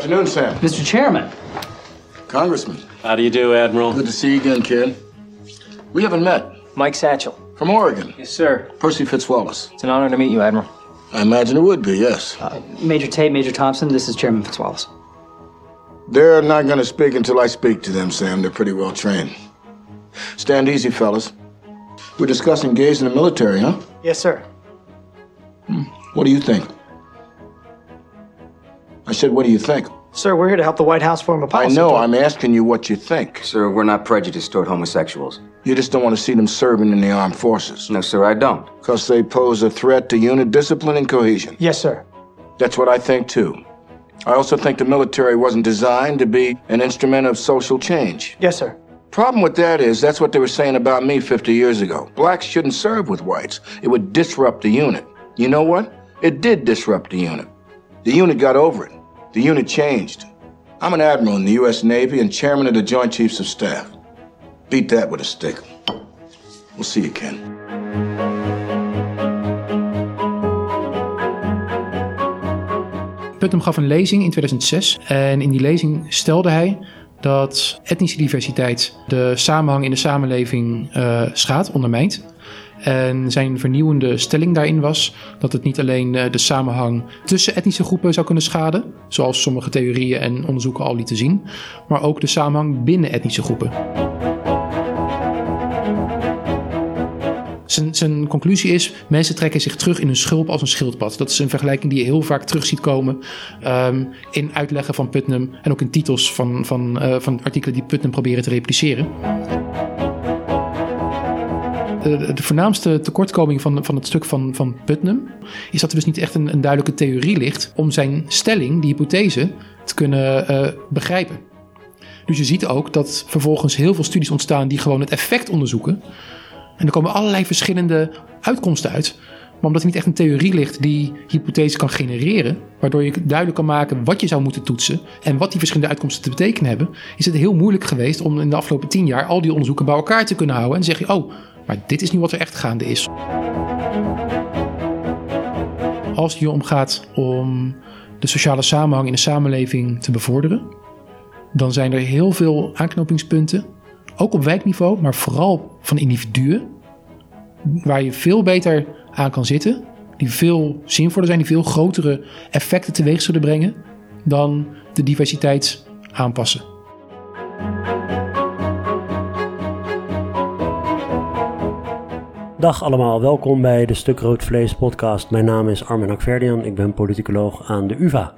afternoon, Sam. Mr. Chairman. Congressman. How do you do, Admiral? Good to see you again, kid. We haven't met. Mike Satchel. From Oregon. Yes, sir. Percy Fitzwallace. It's an honor to meet you, Admiral. I imagine it would be, yes. Uh, Major Tate, Major Thompson, this is Chairman Fitzwallace. They're not going to speak until I speak to them, Sam. They're pretty well trained. Stand easy, fellas. We're discussing gays in the military, huh? Yes, sir. Hmm. What do you think? I said, what do you think? Sir, we're here to help the White House form a policy. I know. I'm asking you what you think. Sir, we're not prejudiced toward homosexuals. You just don't want to see them serving in the armed forces. No, sir, I don't. Because they pose a threat to unit discipline and cohesion. Yes, sir. That's what I think, too. I also think the military wasn't designed to be an instrument of social change. Yes, sir. Problem with that is that's what they were saying about me 50 years ago. Blacks shouldn't serve with whites. It would disrupt the unit. You know what? It did disrupt the unit. The unit got over it. The unit changed. I'm an admiral in the U.S. Navy and chairman of the Joint Chiefs of Staff. Beat that with a stick. We'll see you, Ken. Putnam gaf een lezing in 2006 en in die lezing stelde hij dat etnische diversiteit de samenhang in de samenleving uh, schaadt, ondermijnt. En zijn vernieuwende stelling daarin was dat het niet alleen de samenhang tussen etnische groepen zou kunnen schaden, zoals sommige theorieën en onderzoeken al lieten zien, maar ook de samenhang binnen etnische groepen. Zijn, zijn, conclusie is: mensen trekken zich terug in hun schulp als een schildpad. Dat is een vergelijking die je heel vaak terug ziet komen um, in uitleggen van Putnam en ook in titels van, van, uh, van artikelen die Putnam proberen te repliceren. De, de, voornaamste tekortkoming van, van het stuk van, van Putnam is dat er dus niet echt een, een duidelijke theorie ligt om zijn stelling, die hypothese, te kunnen uh, begrijpen. Dus je ziet ook dat vervolgens heel veel studies ontstaan die gewoon het effect onderzoeken. En er komen allerlei verschillende uitkomsten uit. Maar omdat er niet echt een theorie ligt die hypothese kan genereren, waardoor je duidelijk kan maken wat je zou moeten toetsen en wat die verschillende uitkomsten te betekenen hebben, is het heel moeilijk geweest om in de afgelopen tien jaar al die onderzoeken bij elkaar te kunnen houden. En zeg je, oh, maar dit is niet wat er echt gaande is. Als het hier om gaat om de sociale samenhang in de samenleving te bevorderen, dan zijn er heel veel aanknopingspunten ook op wijkniveau, maar vooral van individuen, waar je veel beter aan kan zitten, die veel zinvoller zijn, die veel grotere effecten teweeg zullen brengen dan de diversiteit aanpassen. Dag allemaal, welkom bij de Stuk Rood Vlees podcast. Mijn naam is Armin Akverdian, ik ben politicoloog aan de UvA.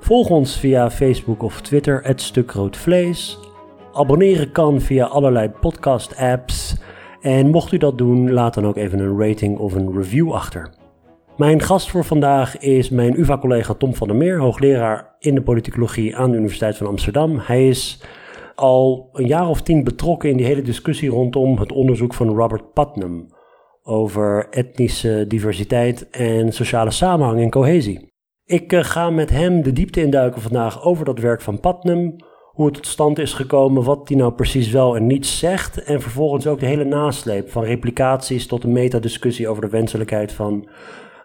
Volg ons via Facebook of Twitter, het Stuk Rood Vlees. Abonneren kan via allerlei podcast-apps. En mocht u dat doen, laat dan ook even een rating of een review achter. Mijn gast voor vandaag is mijn UvA-collega Tom van der Meer, hoogleraar in de politicologie aan de Universiteit van Amsterdam. Hij is al een jaar of tien betrokken in die hele discussie rondom het onderzoek van Robert Putnam over etnische diversiteit en sociale samenhang en cohesie. Ik uh, ga met hem de diepte induiken vandaag over dat werk van Putnam, hoe het tot stand is gekomen, wat hij nou precies wel en niet zegt. En vervolgens ook de hele nasleep van replicaties tot een metadiscussie over de wenselijkheid van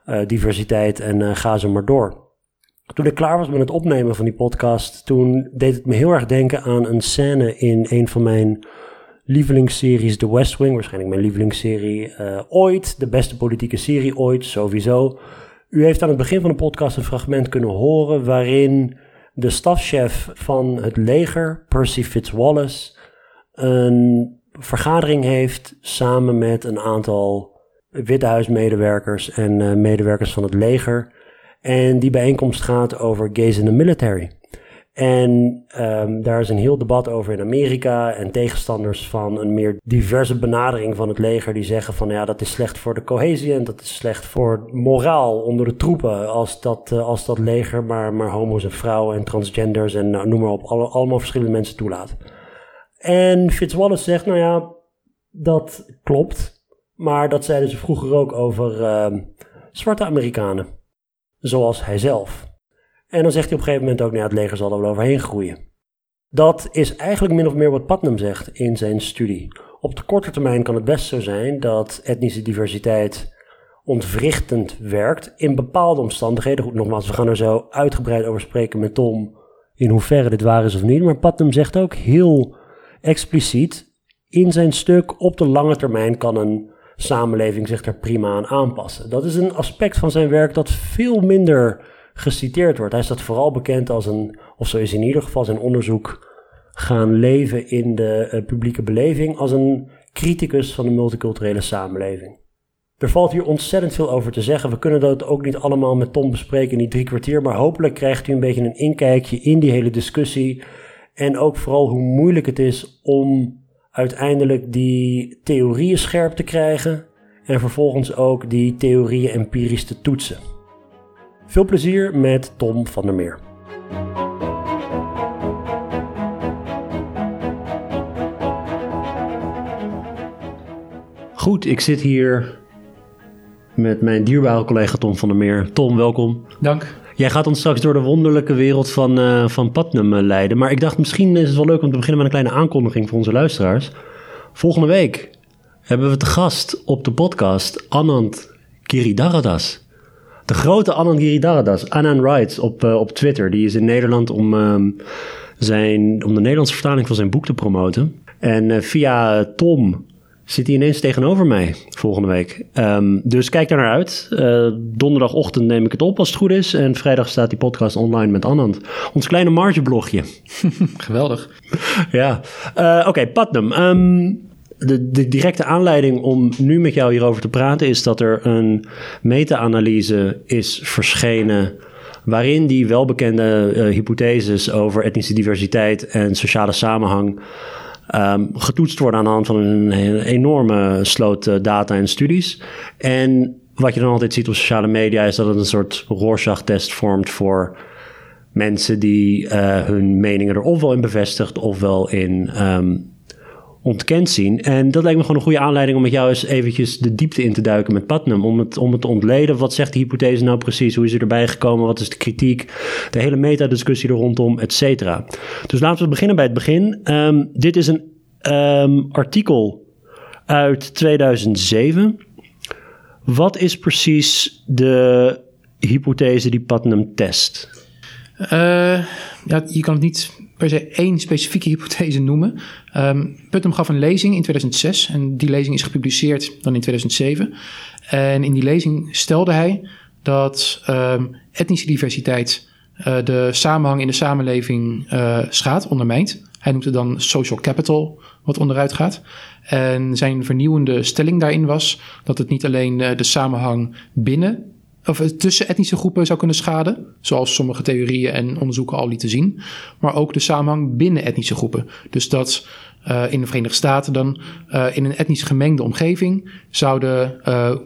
uh, diversiteit en uh, ga zo maar door. Toen ik klaar was met het opnemen van die podcast, toen deed het me heel erg denken aan een scène in een van mijn lievelingsseries, The West Wing. Waarschijnlijk mijn lievelingsserie uh, ooit, de beste politieke serie ooit, sowieso. U heeft aan het begin van de podcast een fragment kunnen horen waarin de stafchef van het leger, Percy Fitzwallace, een vergadering heeft samen met een aantal Witte Huismedewerkers en uh, medewerkers van het leger. En die bijeenkomst gaat over gays in the military. En um, daar is een heel debat over in Amerika en tegenstanders van een meer diverse benadering van het leger die zeggen van ja dat is slecht voor de cohesie en dat is slecht voor moraal onder de troepen als dat, uh, als dat leger maar, maar homo's en vrouwen en transgenders en nou, noem maar op alle, allemaal verschillende mensen toelaat. En Fitzwallace zegt nou ja dat klopt, maar dat zeiden ze vroeger ook over uh, zwarte Amerikanen, zoals hij zelf. En dan zegt hij op een gegeven moment ook, nou het leger zal er wel overheen groeien. Dat is eigenlijk min of meer wat Putnam zegt in zijn studie. Op de korte termijn kan het best zo zijn dat etnische diversiteit ontwrichtend werkt in bepaalde omstandigheden. Goed, nogmaals, we gaan er zo uitgebreid over spreken met Tom in hoeverre dit waar is of niet. Maar Putnam zegt ook heel expliciet in zijn stuk op de lange termijn kan een samenleving zich er prima aan aanpassen. Dat is een aspect van zijn werk dat veel minder geciteerd wordt. Hij staat vooral bekend als een, of zo is in ieder geval zijn onderzoek gaan leven in de uh, publieke beleving, als een criticus van de multiculturele samenleving. Er valt hier ontzettend veel over te zeggen. We kunnen dat ook niet allemaal met Tom bespreken in die drie kwartier, maar hopelijk krijgt u een beetje een inkijkje in die hele discussie. En ook vooral hoe moeilijk het is om uiteindelijk die theorieën scherp te krijgen en vervolgens ook die theorieën empirisch te toetsen. Veel plezier met Tom van der Meer. Goed, ik zit hier met mijn dierbare collega Tom van der Meer. Tom, welkom. Dank. Jij gaat ons straks door de wonderlijke wereld van, uh, van Putnam uh, leiden. Maar ik dacht, misschien is het wel leuk om te beginnen met een kleine aankondiging voor onze luisteraars. Volgende week hebben we te gast op de podcast Anand Giridharadas. De grote Anand Giridharadas, Anand Writes op, uh, op Twitter. Die is in Nederland om, um, zijn, om de Nederlandse vertaling van zijn boek te promoten. En via Tom zit hij ineens tegenover mij volgende week. Um, dus kijk daar naar uit. Uh, donderdagochtend neem ik het op als het goed is. En vrijdag staat die podcast online met Anand. Ons kleine margeblogje. Geweldig. ja. Uh, Oké, okay, Putnam. Um, de, de, directe aanleiding om nu met jou hierover te praten is dat er een meta-analyse is verschenen. Waarin die welbekende uh, hypotheses over etnische diversiteit en sociale samenhang um, getoetst worden aan de hand van een, enorme sloot uh, data en studies. En wat je dan altijd ziet op sociale media is dat het een soort Rorschach-test vormt voor mensen die uh, hun meningen er ofwel in bevestigt ofwel in um, ontkend zien. En dat lijkt me gewoon een goede aanleiding om met jou eens eventjes de diepte in te duiken met Putnam. Om het, om het te ontleden. Wat zegt de hypothese nou precies? Hoe is er erbij gekomen? Wat is de kritiek? De hele metadiscussie er rondom, et cetera. Dus laten we beginnen bij het begin. Um, dit is een um, artikel uit 2007. Wat is precies de hypothese die Putnam test? Uh, ja, je kan het niet per se één specifieke hypothese noemen. Um, Putnam gaf een lezing in 2006 en die lezing is gepubliceerd dan in 2007. En in die lezing stelde hij dat um, etnische diversiteit uh, de samenhang in de samenleving uh, schaadt, ondermijnt. Hij noemt het dan social capital, wat onderuit gaat. En zijn vernieuwende stelling daarin was dat het niet alleen uh, de samenhang binnen of tussen etnische groepen zou kunnen schaden, zoals sommige theorieën en onderzoeken al lieten zien, maar ook de samenhang binnen etnische groepen. Dus dat uh, in de Verenigde Staten dan uh, in een etnisch gemengde omgeving zouden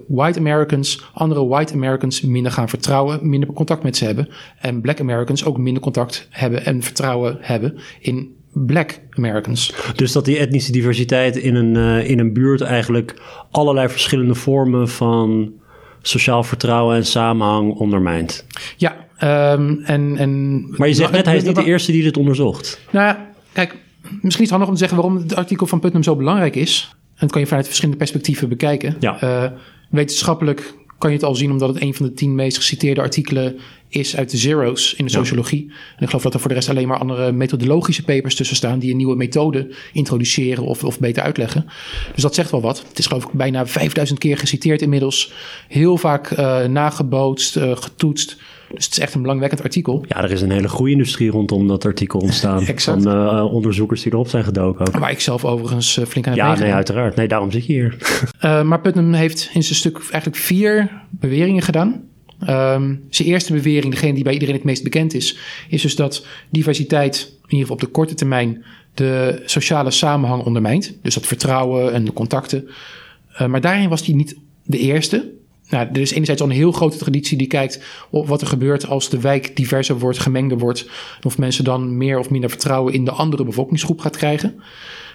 white Americans andere white Americans minder gaan vertrouwen, minder contact met ze hebben. En black Americans ook minder contact hebben en vertrouwen hebben in black Americans. Dus dat die etnische diversiteit in een, in een buurt eigenlijk allerlei verschillende vormen van sociaal vertrouwen en samenhang ondermijnt. Ja, um, en, en... Maar je zegt net, hij is niet de eerste die dit onderzocht. Nou ja, kijk, misschien is het handig om te zeggen waarom het artikel van Putnam zo belangrijk is. En dat kan je vanuit verschillende perspectieven bekijken. Ja. Uh, wetenschappelijk kan je het al zien omdat het een van de tien meest geciteerde artikelen is uit de zero's in de sociologie. Ja. En ik geloof dat er voor de rest alleen maar andere methodologische papers tussen staan die een nieuwe methode introduceren of, of beter uitleggen. Dus dat zegt wel wat. Het is geloof ik bijna 5000 keer geciteerd inmiddels. Heel vaak uh, nagebootst, uh, getoetst. Dus het is echt een belangwekkend artikel. Ja, er is een hele goede industrie rondom dat artikel ontstaan. exact. Van uh, onderzoekers die erop zijn gedoken. Ook. Waar ik zelf overigens uh, flink aan heb Ja, nee, uiteraard. Nee, daarom zit je hier. uh, maar Putnam heeft in zijn stuk eigenlijk vier beweringen gedaan. Um, zijn eerste bewering, degene die bij iedereen het meest bekend is, is dus dat diversiteit, in ieder geval op de korte termijn, de sociale samenhang ondermijnt. Dus dat vertrouwen en de contacten. Maar daarin was hij niet de eerste. Nou, er is enerzijds al een heel grote traditie die kijkt op wat er gebeurt als de wijk diverser wordt, gemengder wordt. Of mensen dan meer of minder vertrouwen in de andere bevolkingsgroep gaat krijgen.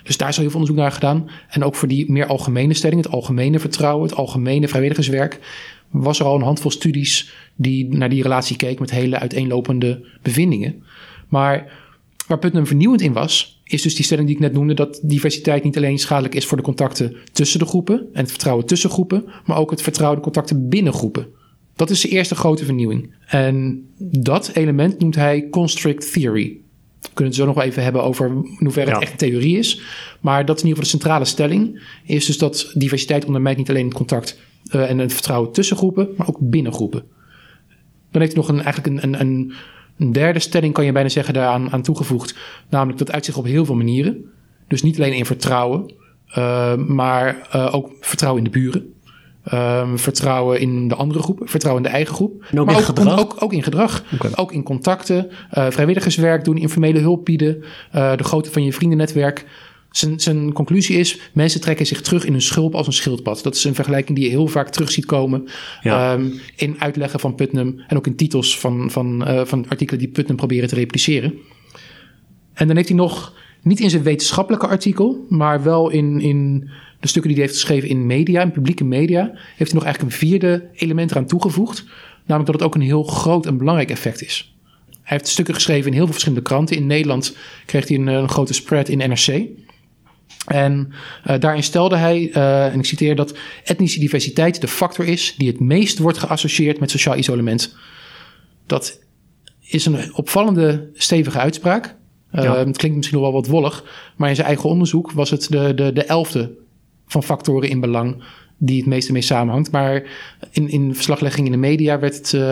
Dus daar is al heel veel onderzoek naar gedaan. En ook voor die meer algemene stelling, het algemene vertrouwen, het algemene vrijwilligerswerk, was er al een handvol studies die naar die relatie keek met hele uiteenlopende bevindingen. Maar Waar Putnam vernieuwend in was, is dus die stelling die ik net noemde, dat diversiteit niet alleen schadelijk is voor de contacten tussen de groepen en het vertrouwen tussen groepen, maar ook het vertrouwen de contacten binnen groepen. Dat is de eerste grote vernieuwing. En dat element noemt hij constrict theory. We kunnen het zo nog wel even hebben over in hoeverre Ja. het echt een theorie is. Maar dat is in ieder geval de centrale stelling. Is dus dat diversiteit ondermijnt niet alleen het contact eh, en het vertrouwen tussen groepen, maar ook binnen groepen. Dan heeft hij nog een, eigenlijk een, een, een, een derde stelling, kan je bijna zeggen, daaraan aan toegevoegd. Namelijk dat uitzicht op heel veel manieren. Dus niet alleen in vertrouwen, eh, maar eh, ook vertrouwen in de buren. Ehm, vertrouwen in de andere groep, vertrouwen in de eigen groep. En ook maar in gedrag? Ook, ook in gedrag. Ook in contacten, eh, vrijwilligerswerk doen, informele hulp bieden, eh, de grootte van je vriendennetwerk. Zijn, zijn conclusie is, mensen trekken zich terug in hun schulp als een schildpad. Dat is een vergelijking die je heel vaak terug ziet komen Ja. ehm, in uitleggen van Putnam en ook in titels van, van, eh, van artikelen die Putnam proberen te repliceren. En dan heeft hij nog, niet in zijn wetenschappelijke artikel, maar wel in, in de stukken die hij heeft geschreven in media, in publieke media, heeft hij nog eigenlijk een vierde element eraan toegevoegd. Namelijk dat het ook een heel groot en belangrijk effect is. Hij heeft stukken geschreven in heel veel verschillende kranten. In Nederland kreeg hij een, een grote spread in NRC. En eh, daarin stelde hij, eh, en ik citeer, dat etnische diversiteit de factor is die het meest wordt geassocieerd met sociaal isolement. Dat is een opvallende, stevige uitspraak. Eh, Ja. Het klinkt misschien nog wel wat wollig, maar in zijn eigen onderzoek was het de, de, de elfde van factoren in belang die het meeste mee samenhangt. Maar in, in verslaglegging in de media werd het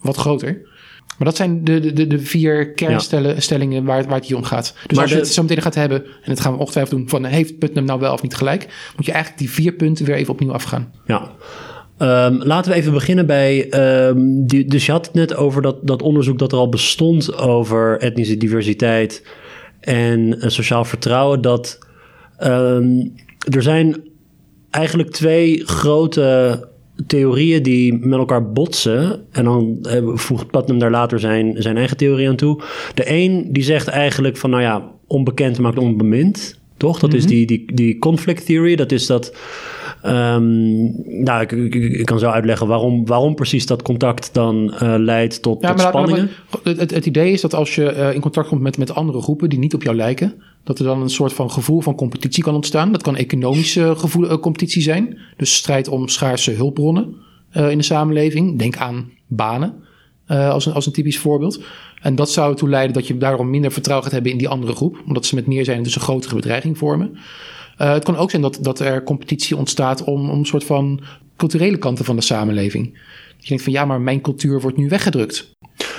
wat groter. Maar dat zijn de, de, de, vier kernstellingen waar, het- waar het hier om gaat. Dus Maar als je het zo meteen gaat hebben, en dat gaan we ongetwijfeld doen, van heeft Putnam nou wel of niet gelijk, moet je eigenlijk die vier punten weer even opnieuw afgaan. Ja. Ehm, laten we even beginnen bij. ehm, die, dus je had het net over dat, dat onderzoek dat er al bestond over etnische diversiteit en eh, sociaal vertrouwen. Dat ehm, er zijn eigenlijk twee grote theorieën die met elkaar botsen. En dan eh, voegt Putnam daar later zijn, zijn eigen theorie aan toe. De een die zegt eigenlijk van, nou ja, onbekend maakt onbemind. Toch? Dat is die, die, die conflict theory. Dat is dat. Ehm, nou, ik, ik, ik kan zo uitleggen waarom, waarom precies dat contact dan eh, leidt tot, laat- spanningen. het, het, het idee is dat als je eh, in contact komt met, met andere groepen die niet op jou lijken, dat er dan een soort van gevoel van competitie kan ontstaan. Dat kan economische gevoel, eh, competitie zijn. Dus strijd om schaarse hulpbronnen in de samenleving. Denk aan banen als, een, als een typisch voorbeeld. En dat zou ertoe leiden dat je daarom minder vertrouwen gaat hebben in die andere groep. Omdat ze met meer zijn dus een grotere bedreiging vormen. Eh, het kan ook zijn dat, dat er competitie ontstaat om, om een soort van culturele kanten van de samenleving. Dat je denkt van ja, maar mijn cultuur wordt nu weggedrukt.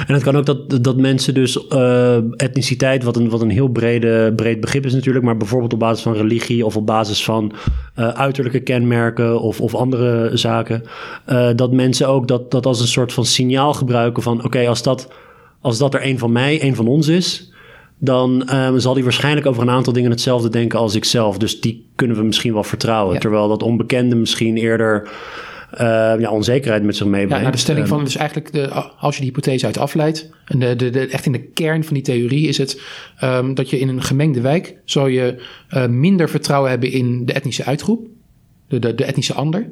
En het kan ook dat, dat mensen dus eh, etniciteit, wat een, wat een heel brede, breed begrip is natuurlijk, maar bijvoorbeeld op basis van religie of op basis van eh, uiterlijke kenmerken of, of andere zaken, dat mensen ook dat, dat als een soort van signaal gebruiken van oké, als, dat, als dat er een van mij, een van ons is, dan eh, zal die waarschijnlijk over een aantal dingen hetzelfde denken als ik zelf. Dus die kunnen we misschien wel vertrouwen. Ja. Terwijl dat onbekende misschien eerder eh, ja, onzekerheid met zich meebrengt. Ja, nou, de stelling Ehm, van, dus eigenlijk, de, als je die hypothese uit afleidt, en de, de, de, echt in de kern van die theorie is het ehm, dat je in een gemengde wijk zou je eh, minder vertrouwen hebben in de etnische uitgroep, de, de, de etnische ander,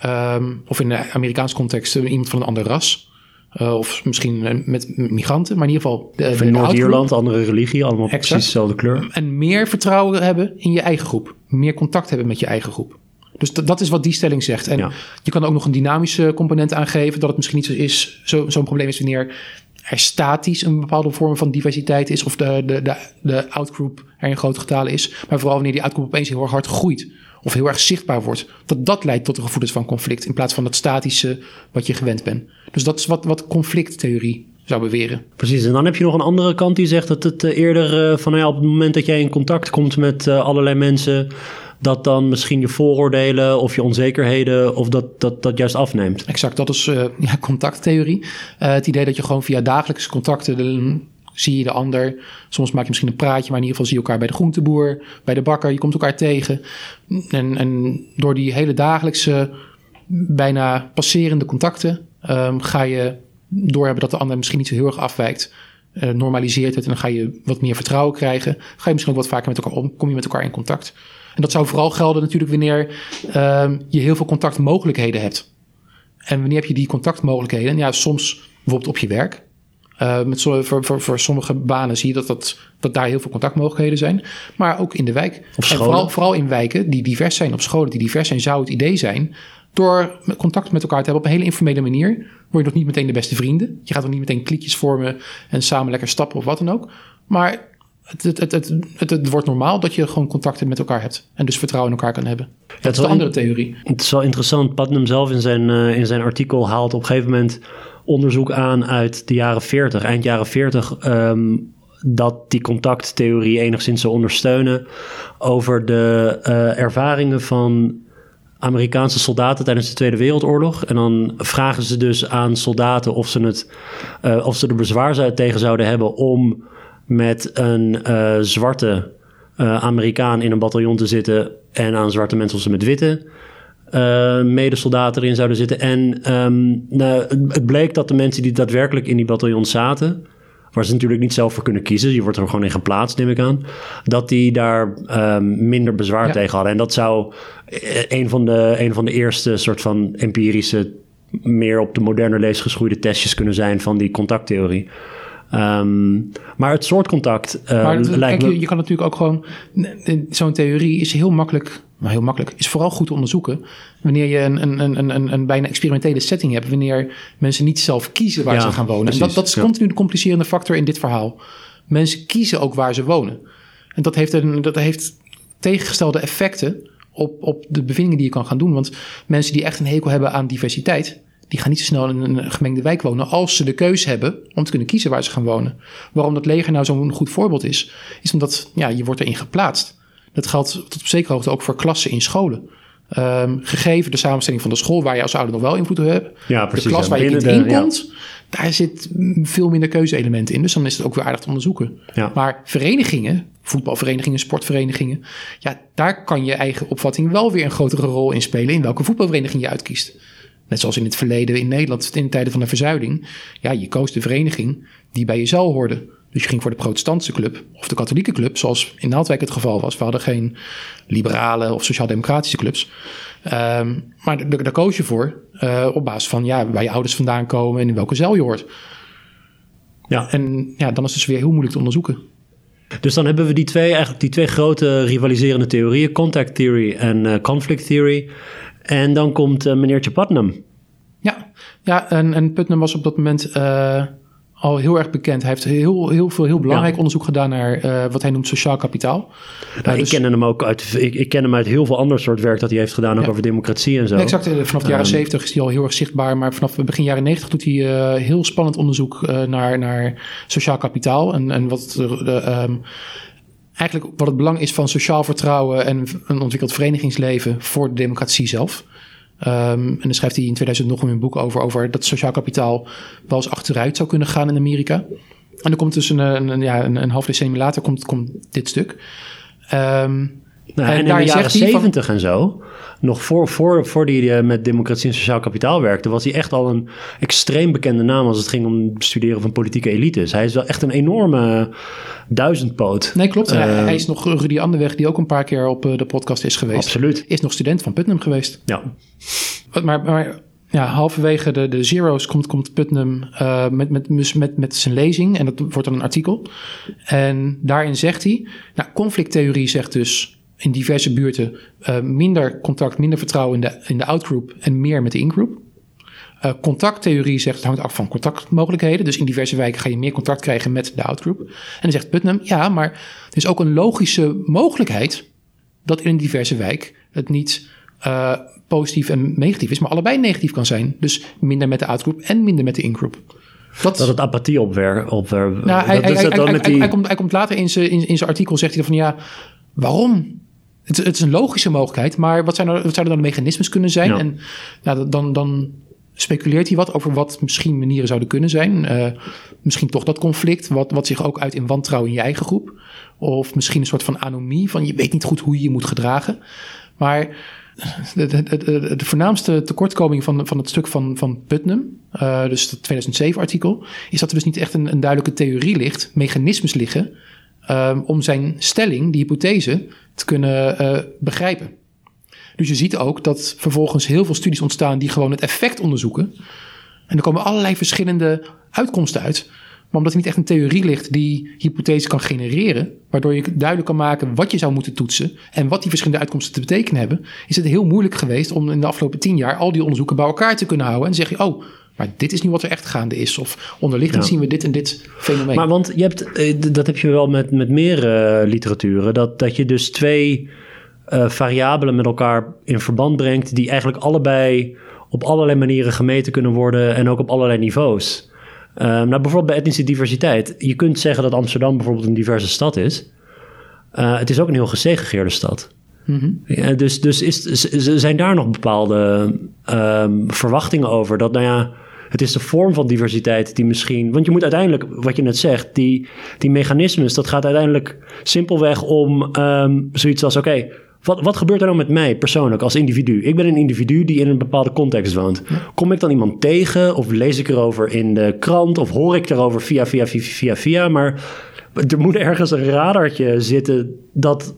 Ehm, of in de Amerikaanse context iemand van een ander ras. Eh, of misschien eh, met migranten, maar in ieder geval in outgroup. Noord-Ierland, andere religie, allemaal Exact. precies dezelfde kleur. En meer vertrouwen hebben in je eigen groep. Meer contact hebben met je eigen groep. Dus dat, is wat die stelling zegt. En Ja. je kan ook nog een dynamische component aangeven. Dat het misschien niet zo is, zo, zo'n probleem is wanneer er statisch een bepaalde vorm van diversiteit is. Of de, de, de, de outgroup er in grote getalen is. Maar vooral wanneer die outgroup opeens heel erg hard groeit. Of heel erg zichtbaar wordt. Dat dat leidt tot een gevoelens van conflict. In plaats van dat statische wat je gewend bent. Dus dat is wat, wat conflicttheorie zou beweren. Precies, en dan heb je nog een andere kant die zegt dat het eh, eerder eh, van nou ja, op het moment dat jij in contact komt met eh, allerlei mensen, dat dan misschien je vooroordelen of je onzekerheden of dat, dat, dat juist afneemt. Exact, dat is ja, contacttheorie. Het idee dat je gewoon via dagelijkse contacten de- zie je de ander. Soms maak je misschien een praatje, maar in ieder geval zie je elkaar bij de groenteboer, bij de bakker. Je komt elkaar tegen. En, en door die hele dagelijkse, bijna passerende contacten ehm, ga je doorhebben dat de ander misschien niet zo heel erg afwijkt. Eh, normaliseert het en dan ga je wat meer vertrouwen krijgen. Ga je misschien ook wat vaker met elkaar om, kom je met elkaar in contact. En dat zou vooral gelden natuurlijk wanneer ehm, je heel veel contactmogelijkheden hebt. En wanneer heb je die contactmogelijkheden? Ja, soms bijvoorbeeld op je werk. Uh, met zo, voor, voor, voor sommige banen zie je dat, dat, dat daar heel veel contactmogelijkheden zijn. Maar ook in de wijk. En scholen. vooral, vooral in wijken die divers zijn, op scholen die divers zijn, zou het idee zijn. Door contact met elkaar te hebben op een hele informele manier. Word je nog niet meteen de beste vrienden. Je gaat nog niet meteen kliekjes vormen en samen lekker stappen of wat dan ook. Maar het, het, het, het, het, wordt normaal dat je gewoon contacten met elkaar hebt. En dus vertrouwen in elkaar kan hebben. Dat is wel andere theorie. Het is wel interessant. Putnam zelf in zijn, eh, in zijn artikel haalt op een gegeven moment onderzoek aan uit de jaren 40, eind jaren 40, ehm, dat die contacttheorie enigszins zou ondersteunen over de eh, ervaringen van Amerikaanse soldaten tijdens de Tweede Wereldoorlog. En dan vragen ze dus aan soldaten of ze, het, eh, of ze er bezwaar tegen zouden hebben om met een eh, zwarte Amerikaan in een bataljon te zitten en aan zwarte mensen of ze met witte eh, medesoldaten erin zouden zitten. En ehm, nou, het, bleek dat de mensen die daadwerkelijk in die bataljon zaten, waar ze natuurlijk niet zelf voor kunnen kiezen, je wordt er gewoon in geplaatst, neem ik aan, dat die daar ehm, minder bezwaar Ja. tegen hadden. En dat zou eh, een van de, een van de eerste soort van empirische, meer op de moderne lees geschoeide testjes kunnen zijn van die contacttheorie. Ehm, maar het soort contact eh, Maar het- lijkt kijk, me... je, je kan natuurlijk ook gewoon... Zo'n theorie is heel makkelijk... Maar heel makkelijk. Is vooral goed te onderzoeken. Wanneer je een, een, een, een, een bijna experimentele setting hebt. Wanneer mensen niet zelf kiezen waar Ja, ze gaan wonen. En dat, dat is ja. continu de complicerende factor in dit verhaal. Mensen kiezen ook waar ze wonen. En dat heeft, een, dat heeft tegengestelde effecten op, op de bevindingen die je kan gaan doen. Want mensen die echt een hekel hebben aan diversiteit... die gaan niet zo snel in een gemengde wijk wonen... als ze de keuze hebben om te kunnen kiezen waar ze gaan wonen. Waarom dat leger nou zo'n goed voorbeeld is... is omdat ja, je wordt erin geplaatst. Dat geldt tot op zekere hoogte ook voor klassen in scholen. Ehm, gegeven de samenstelling van de school... waar je als ouder nog wel invloed op hebt... Ja, precies, de klas waar je kind in ja. komt... daar zit veel minder keuzeelementen in. Dus dan is het ook weer aardig te onderzoeken. Ja. Maar verenigingen, voetbalverenigingen, sportverenigingen... ja, daar kan je eigen opvatting wel weer een grotere rol in spelen... in welke voetbalvereniging je uitkiest. Net zoals in het verleden in Nederland, in de tijden van de verzuiling. Ja, je koos de vereniging die bij je zaal hoorde. Dus je ging voor de protestantse club of de katholieke club, zoals in Naaldwijk het geval was. We hadden geen liberale of sociaal-democratische clubs. Ehm, maar daar koos je voor eh, op basis van ja, waar je ouders vandaan komen en in welke zaal je hoort. Ja. En ja, dan is het dus weer heel moeilijk te onderzoeken. Dus dan hebben we die twee, eigenlijk die twee grote rivaliserende theorieën, contact theory en eh, conflict theory. En dan komt eh, meneertje Putnam. Ja, ja en, en Putnam was op dat moment al heel erg bekend. Hij heeft heel, heel veel heel belangrijk Ja. onderzoek gedaan naar eh, wat hij noemt sociaal kapitaal. Nou, dus- ik ken hem ook uit, ik, ik ken hem uit heel veel ander soort werk dat hij heeft gedaan, ook Ja. over democratie en zo. Nee, exact. eh, Vanaf de jaren Ehm. 70 is hij al heel erg zichtbaar. Maar vanaf begin jaren 90 doet hij eh, heel spannend onderzoek naar, naar sociaal kapitaal. En, en wat, de, de, ehm, eigenlijk wat het belang is van sociaal vertrouwen en een ontwikkeld verenigingsleven voor de democratie zelf. Ehm, en dan schrijft hij in 2000 nog een boek over, over dat sociaal kapitaal wel eens achteruit zou kunnen gaan in Amerika. En dan komt dus een, een- ja, een half decennium later komt, komt dit stuk. Ehm, Nou, en, in de daar jaren zegt hij van- 70 en zo, nog voor, voor, voor die eh, met democratie en sociaal kapitaal werkte, was hij echt al een extreem bekende naam als het ging om het bestuderen van politieke elites. Hij is wel echt een enorme duizendpoot. Nee, klopt. Hij- Eh, hij is nog Rudy Anderweg, die ook een paar keer op eh, de podcast is geweest. Absoluut. Is nog student van Putnam geweest. Ja. Maar, maar ja, halverwege de, de zero's komt, komt Putnam met, met, met, met zijn lezing. En dat wordt dan een artikel. En daarin zegt hij... Nou, conflicttheorie zegt dus in diverse buurten... eh, minder contact, minder vertrouwen in de, in de outgroup... en meer met de ingroep. Eh, contacttheorie zegt het hangt af van contactmogelijkheden. Dus in diverse wijken ga je meer contact krijgen met de outgroup. En dan zegt Putnam, ja, maar er is ook een logische mogelijkheid dat in een diverse wijk het niet eh, positief en negatief is, maar allebei negatief kan zijn. Dus minder met de outgroup en minder met de ingroep. Dat, Dat het apathie opwer. opwer nou, hij, die- komt, later in zijn, in, in zijn artikel, zegt hij dan van ja, waarom? Het, is- het is een logische mogelijkheid, maar wat, zijn er, wat zouden dan de mechanismes kunnen zijn? Ja. En nou, dan, dan speculeert hij wat over wat misschien manieren zouden kunnen zijn. Eh, misschien toch dat conflict, wat, wat zich ook uit in wantrouwen in je eigen groep. Of misschien een soort van anomie, van je weet niet goed hoe je je moet gedragen. Maar de, de, de, de voornaamste tekortkoming van, van het stuk van, van Putnam, eh, dus het 2007-artikel, is dat er dus niet echt een, een duidelijke theorie ligt, mechanismes liggen, ehm, om zijn stelling, die hypothese, te kunnen eh, begrijpen. Dus je ziet ook dat vervolgens heel veel studies ontstaan die gewoon het effect onderzoeken. En er komen allerlei verschillende uitkomsten uit. Maar omdat er niet echt een theorie ligt die hypothese kan genereren, waardoor je duidelijk kan maken wat je zou moeten toetsen en wat die verschillende uitkomsten te betekenen hebben, is het heel moeilijk geweest om in de afgelopen tien jaar al die onderzoeken bij elkaar te kunnen houden. En zeg je, oh, maar dit is niet wat er echt gaande is. Of onderliggend Ja. zien we dit en dit fenomeen. Maar want je hebt, eh, dat heb je wel met, met meer eh, literaturen, dat, dat je dus twee eh, variabelen met elkaar in verband brengt, die eigenlijk allebei op allerlei manieren gemeten kunnen worden en ook op allerlei niveaus. Eh, nou, bijvoorbeeld bij etnische diversiteit. Je kunt zeggen dat Amsterdam bijvoorbeeld een diverse stad is. Het is ook een heel gesegregeerde stad. Ja, dus dus is, zijn daar nog bepaalde ehm, verwachtingen over? Dat, nou ja, het is de vorm van diversiteit die misschien... Want je moet uiteindelijk, wat je net zegt, die, die mechanismes... dat gaat uiteindelijk simpelweg om ehm, zoiets als... oké, wat, wat gebeurt er nou met mij persoonlijk als individu? Ik ben een individu die in een bepaalde context woont. Kom ik dan iemand tegen of lees ik erover in de krant... of hoor ik erover via, via, via, via, via... maar er moet ergens een radartje zitten dat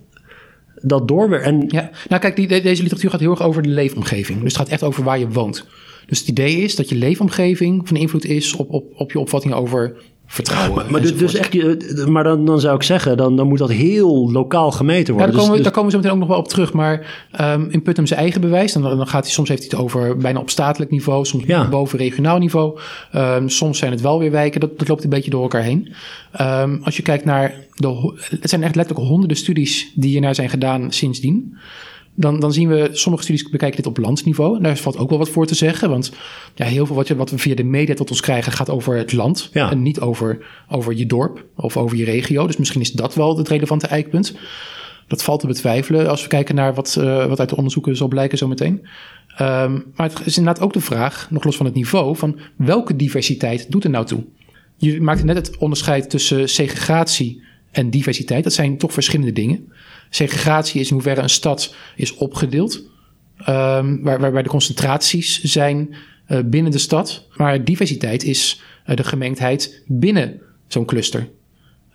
dat doorwerkt. En Ja, nou kijk, die, de- deze literatuur gaat heel erg over de leefomgeving. Dus het gaat echt over waar je woont. Dus het idee is dat je leefomgeving van invloed is op, op, op je opvatting over vertrouwen. Maar, dus, enzovoort. dus echt, maar dan, dan zou ik zeggen, dan, dan moet dat heel lokaal gemeten Ja, worden. daar, komen, we, Dus- daar komen we zo meteen ook nog wel op terug. Maar ehm, in Putnam zijn eigen bewijs, dan, dan gaat hij, soms heeft hij het over bijna op statelijk niveau, soms Ja. boven regionaal niveau. Ehm, soms zijn het wel weer wijken, dat, dat loopt een beetje door elkaar heen. Ehm, als je kijkt naar, de, het zijn echt letterlijk honderden studies die hiernaar zijn gedaan sindsdien. Dan, dan zien we, sommige studies bekijken dit op landsniveau. En daar valt ook wel wat voor te zeggen. Want ja, heel veel wat, je, wat we via de media tot ons krijgen gaat over het land. Ja. En niet over, over je dorp of over je regio. Dus misschien is dat wel het relevante eikpunt. Dat valt te betwijfelen als we kijken naar wat, eh, wat uit de onderzoeken zal blijken zometeen. Ehm maar het is inderdaad ook de vraag, nog los van het niveau, van welke diversiteit doet er nou toe? Je maakte net het onderscheid tussen segregatie en diversiteit. Dat zijn toch verschillende dingen. Segregatie is in hoeverre een stad is opgedeeld. ehm, waar, waarbij de concentraties zijn eh, binnen de stad. Maar diversiteit is eh, de gemengdheid binnen zo'n cluster.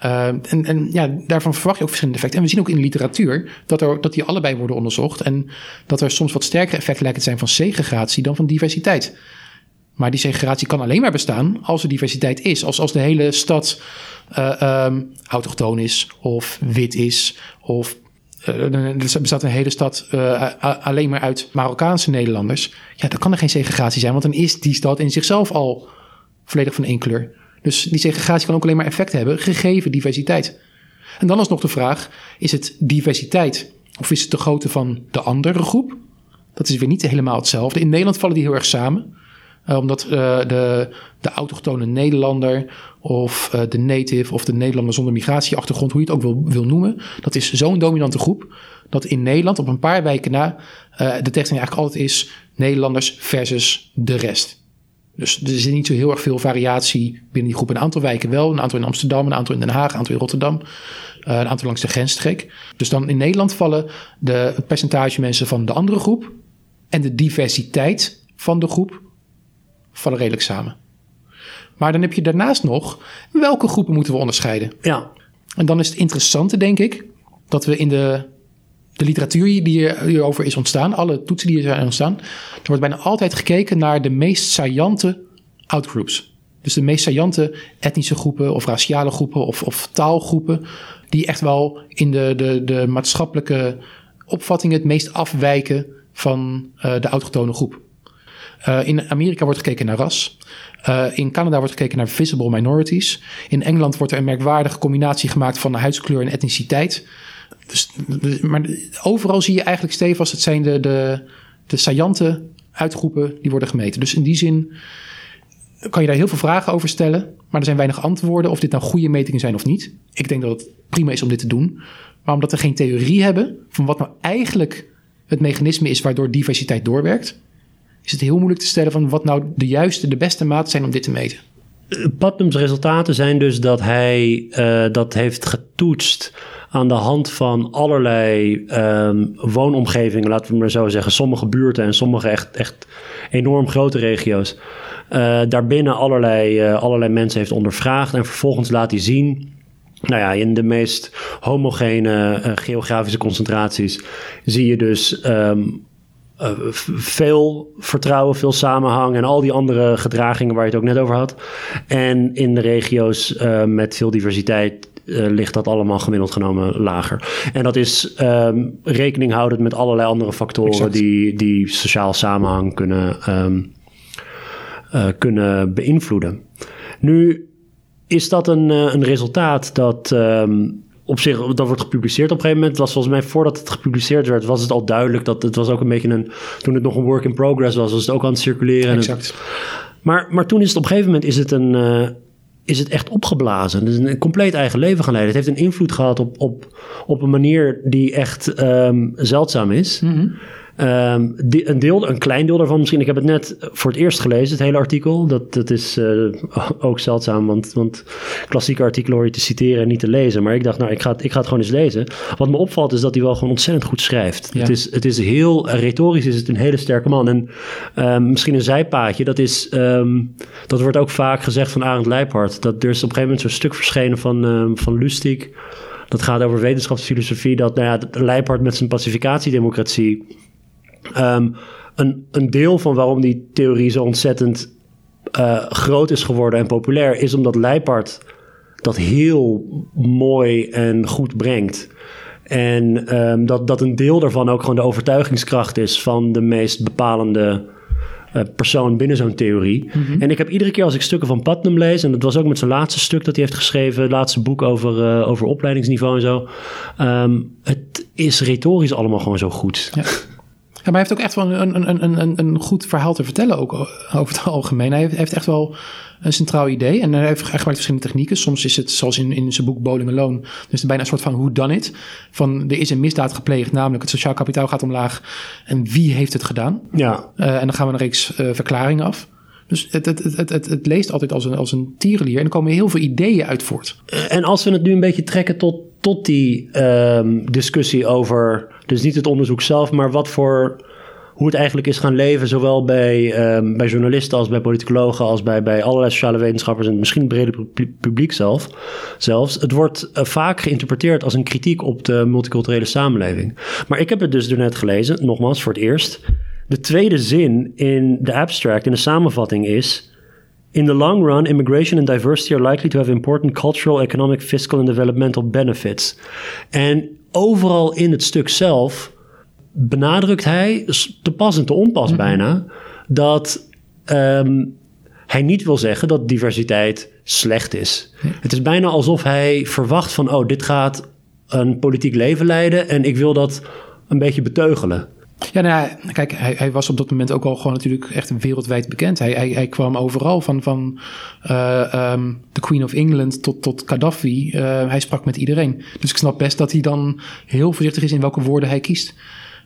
Uh, en, ja, daarvan verwacht je ook verschillende effecten. En we zien ook in de literatuur dat, er, dat die allebei worden onderzocht. En dat er soms wat sterkere effecten lijken te zijn van segregatie dan van diversiteit. Maar die segregatie kan alleen maar bestaan als er diversiteit is. Als, als de hele stad uh, autochtoon is of wit is. Of er bestaat een hele stad uh, alleen maar uit Marokkaanse Nederlanders. Ja, dan kan er geen segregatie zijn. Want dan is die stad in zichzelf al volledig van één kleur. Dus die segregatie kan ook alleen maar effect hebben, gegeven diversiteit. En dan is nog de vraag: is het diversiteit of is het de grootte van de andere groep? Dat is weer niet helemaal hetzelfde. In Nederland vallen die heel erg samen. Uh, omdat uh, de, de autochtone Nederlander of uh, de native of de Nederlander zonder migratieachtergrond, hoe je het ook wil, wil noemen, dat is zo'n dominante groep dat in Nederland op een paar wijken na de tekst eigenlijk altijd is Nederlanders versus de rest. Dus er zit niet zo heel erg veel variatie binnen die groep. Een aantal wijken wel, een aantal in Amsterdam, een aantal in Den Haag, een aantal in Rotterdam, een aantal langs de grensstreek. Dus dan in Nederland vallen de, percentage mensen van de andere groep en de diversiteit van de groep vallen redelijk samen. Maar dan heb je daarnaast nog, welke groepen moeten we onderscheiden? Ja. En dan is het interessante, denk ik, dat we in de, de literatuur die hierover is ontstaan, alle toetsen die er zijn ontstaan, er wordt bijna altijd gekeken naar de meest saillante outgroups. Dus de meest saillante etnische groepen of raciale groepen of, of taalgroepen, die echt wel in de, de, de maatschappelijke opvattingen het meest afwijken van uh, de autochtone groep. Uh, in Amerika wordt gekeken naar ras. Uh, in Canada wordt gekeken naar visible minorities. In Engeland wordt er een merkwaardige combinatie gemaakt van huidskleur en etniciteit. Dus, maar overal zie je eigenlijk stevast, het zijn de, de, de saillante uitgroepen die worden gemeten. Dus in die zin kan je daar heel veel vragen over stellen. Maar er zijn weinig antwoorden of dit nou goede metingen zijn of niet. Ik denk dat het prima is om dit te doen. Maar omdat we geen theorie hebben van wat nou eigenlijk het mechanisme is waardoor diversiteit doorwerkt, is het heel moeilijk te stellen van wat nou de juiste, de beste maat zijn om dit te meten. Putnam's resultaten zijn dus dat hij uh, dat heeft getoetst aan de hand van allerlei um, woonomgevingen, laten we maar zo zeggen. Sommige buurten en sommige echt, echt enorm grote regio's. Uh, daarbinnen allerlei, uh, allerlei mensen heeft ondervraagd en vervolgens laat hij zien nou ja, in de meest homogene geografische concentraties zie je dus um, eh, veel vertrouwen, veel samenhang en al die andere gedragingen waar je het ook net over had. En in de regio's eh, met veel diversiteit eh, ligt dat allemaal gemiddeld genomen lager. En dat is ehm, rekening houdend met allerlei andere factoren Exact. die, die sociaal samenhang kunnen, ehm, eh, kunnen beïnvloeden. Nu is dat een, een resultaat dat ehm, op zich dat wordt gepubliceerd op een gegeven moment. Was volgens mij voordat het gepubliceerd werd, was het al duidelijk dat het was ook een beetje een. Toen het nog een work in progress was, was het ook aan het circuleren. Het- Exact. maar, maar toen is het op een gegeven moment is het een. eh, is het echt opgeblazen. Het is een, een compleet eigen leven gaan leiden. Het heeft een invloed gehad op, op, op een manier die echt ehm, zeldzaam is. Ehm, die- een, deel, een klein deel daarvan misschien. Ik heb het net voor het eerst gelezen, het hele artikel. Dat, dat is eh, ook zeldzaam, want, want klassieke artikelen hoor je te citeren en niet te lezen. Maar ik dacht, nou, ik ga, het, ik ga het gewoon eens lezen. Wat me opvalt is dat hij wel gewoon ontzettend goed schrijft. Ja. Het, is, het is heel, retorisch is het een hele sterke man. En ehm, misschien een zijpaadje, dat is, ehm, dat wordt ook vaak gezegd van Arend Leijphart. Dat er is op een gegeven moment zo'n stuk verschenen van, van Lustig. Dat gaat over wetenschapsfilosofie. Dat nou ja, Leijphart met zijn pacificatiedemocratie Ehm, een, een deel van waarom die theorie zo ontzettend eh, groot is geworden en populair, is omdat Leipart dat heel mooi en goed brengt. En ehm, dat, dat een deel daarvan ook gewoon de overtuigingskracht is van de meest bepalende eh, persoon binnen zo'n theorie. En ik heb iedere keer als ik stukken van Putnam lees, en dat was ook met zijn laatste stuk dat hij heeft geschreven, het laatste boek over, eh, over opleidingsniveau en zo. ehm, het is retorisch allemaal gewoon zo goed. Ja. Maar hij heeft ook echt wel een, een, een, een, een goed verhaal te vertellen, ook over het algemeen. Hij heeft, echt wel een centraal idee en hij heeft hij gebruikt verschillende technieken. Soms is het, zoals in, in zijn boek Bowling Alone, dus bijna een soort van who done it. Van er is een misdaad gepleegd, namelijk het sociaal kapitaal gaat omlaag. En wie heeft het gedaan? Ja, Eh, en dan gaan we een reeks eh, verklaringen af. Dus het, het, het, het, het leest altijd als een, als een tierenlier en er komen heel veel ideeën uit voort. En als we het nu een beetje trekken tot, tot die ehm, discussie over, dus niet het onderzoek zelf, maar wat voor, hoe het eigenlijk is gaan leven, zowel bij, ehm, bij journalisten als bij politicologen, als bij, bij allerlei sociale wetenschappers en misschien het brede pu- publiek zelf, zelfs. Het wordt eh, vaak geïnterpreteerd als een kritiek op de multiculturele samenleving. Maar ik heb het dus net gelezen, nogmaals voor het eerst. De tweede zin in de abstract, in de samenvatting is. In the long run, immigration and diversity are likely to have important cultural, economic, fiscal and developmental benefits. En overal in het stuk zelf benadrukt hij, te pas en te onpas bijna, dat ehm, hij niet wil zeggen dat diversiteit slecht is. Het is bijna alsof hij verwacht van, oh, dit gaat een politiek leven leiden en ik wil dat een beetje beteugelen. Ja, nou ja, kijk, hij, hij was op dat moment ook al gewoon natuurlijk echt wereldwijd bekend. Hij, hij, hij kwam overal van, van eh, ehm, de Queen of England tot, tot Gaddafi. Eh, hij sprak met iedereen. Dus ik snap best dat hij dan heel voorzichtig is in welke woorden hij kiest.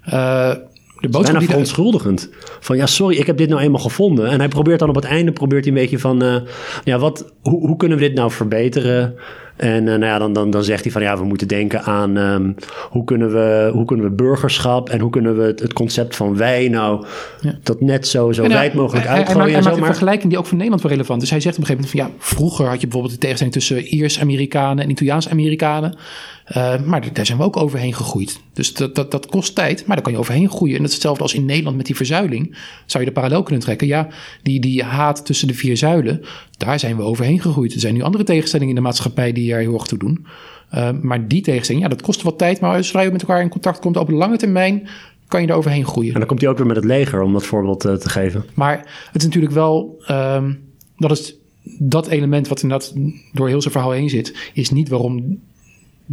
Eh, de boodschap Bijna hij- verontschuldigend. Van ja, sorry, ik heb dit nou eenmaal gevonden. En hij probeert dan op het einde probeert hij een beetje van... eh, ja, wat, hoe, hoe kunnen we dit nou verbeteren? En eh, nou ja, dan, dan, dan zegt hij van ja, we moeten denken aan... ehm, hoe, kunnen we, hoe kunnen we burgerschap en hoe kunnen we het, het concept van wij nou... Ja. dat net zo, zo En hij- wijd mogelijk hij, hij, hij, uitgooien maakt- hij en maakt zo. een Maar vergelijking die ook voor Nederland wel relevant is. Hij zegt op een gegeven moment van ja, vroeger had je bijvoorbeeld de tegenstelling tussen Iers-Amerikanen en Italiaans-Amerikanen. Eh, maar daar zijn we ook overheen gegroeid. Dus dat, dat, dat kost tijd, maar daar kan je overheen groeien. En dat is hetzelfde als in Nederland met die verzuiling. Zou je de parallel kunnen trekken? Ja, die, die haat tussen de vier zuilen, daar zijn we overheen gegroeid. Er zijn nu andere tegenstellingen in de maatschappij die er heel erg toe doen. Eh, maar die tegenstelling, ja, dat kost wat tijd. Maar zodra je met elkaar in contact komt op de lange termijn, kan je er overheen groeien. en dan komt hij ook weer met het leger, om dat voorbeeld eh, te geven. Maar het is natuurlijk wel, ehm, dat is dat element wat inderdaad door heel zijn verhaal heen zit, is niet waarom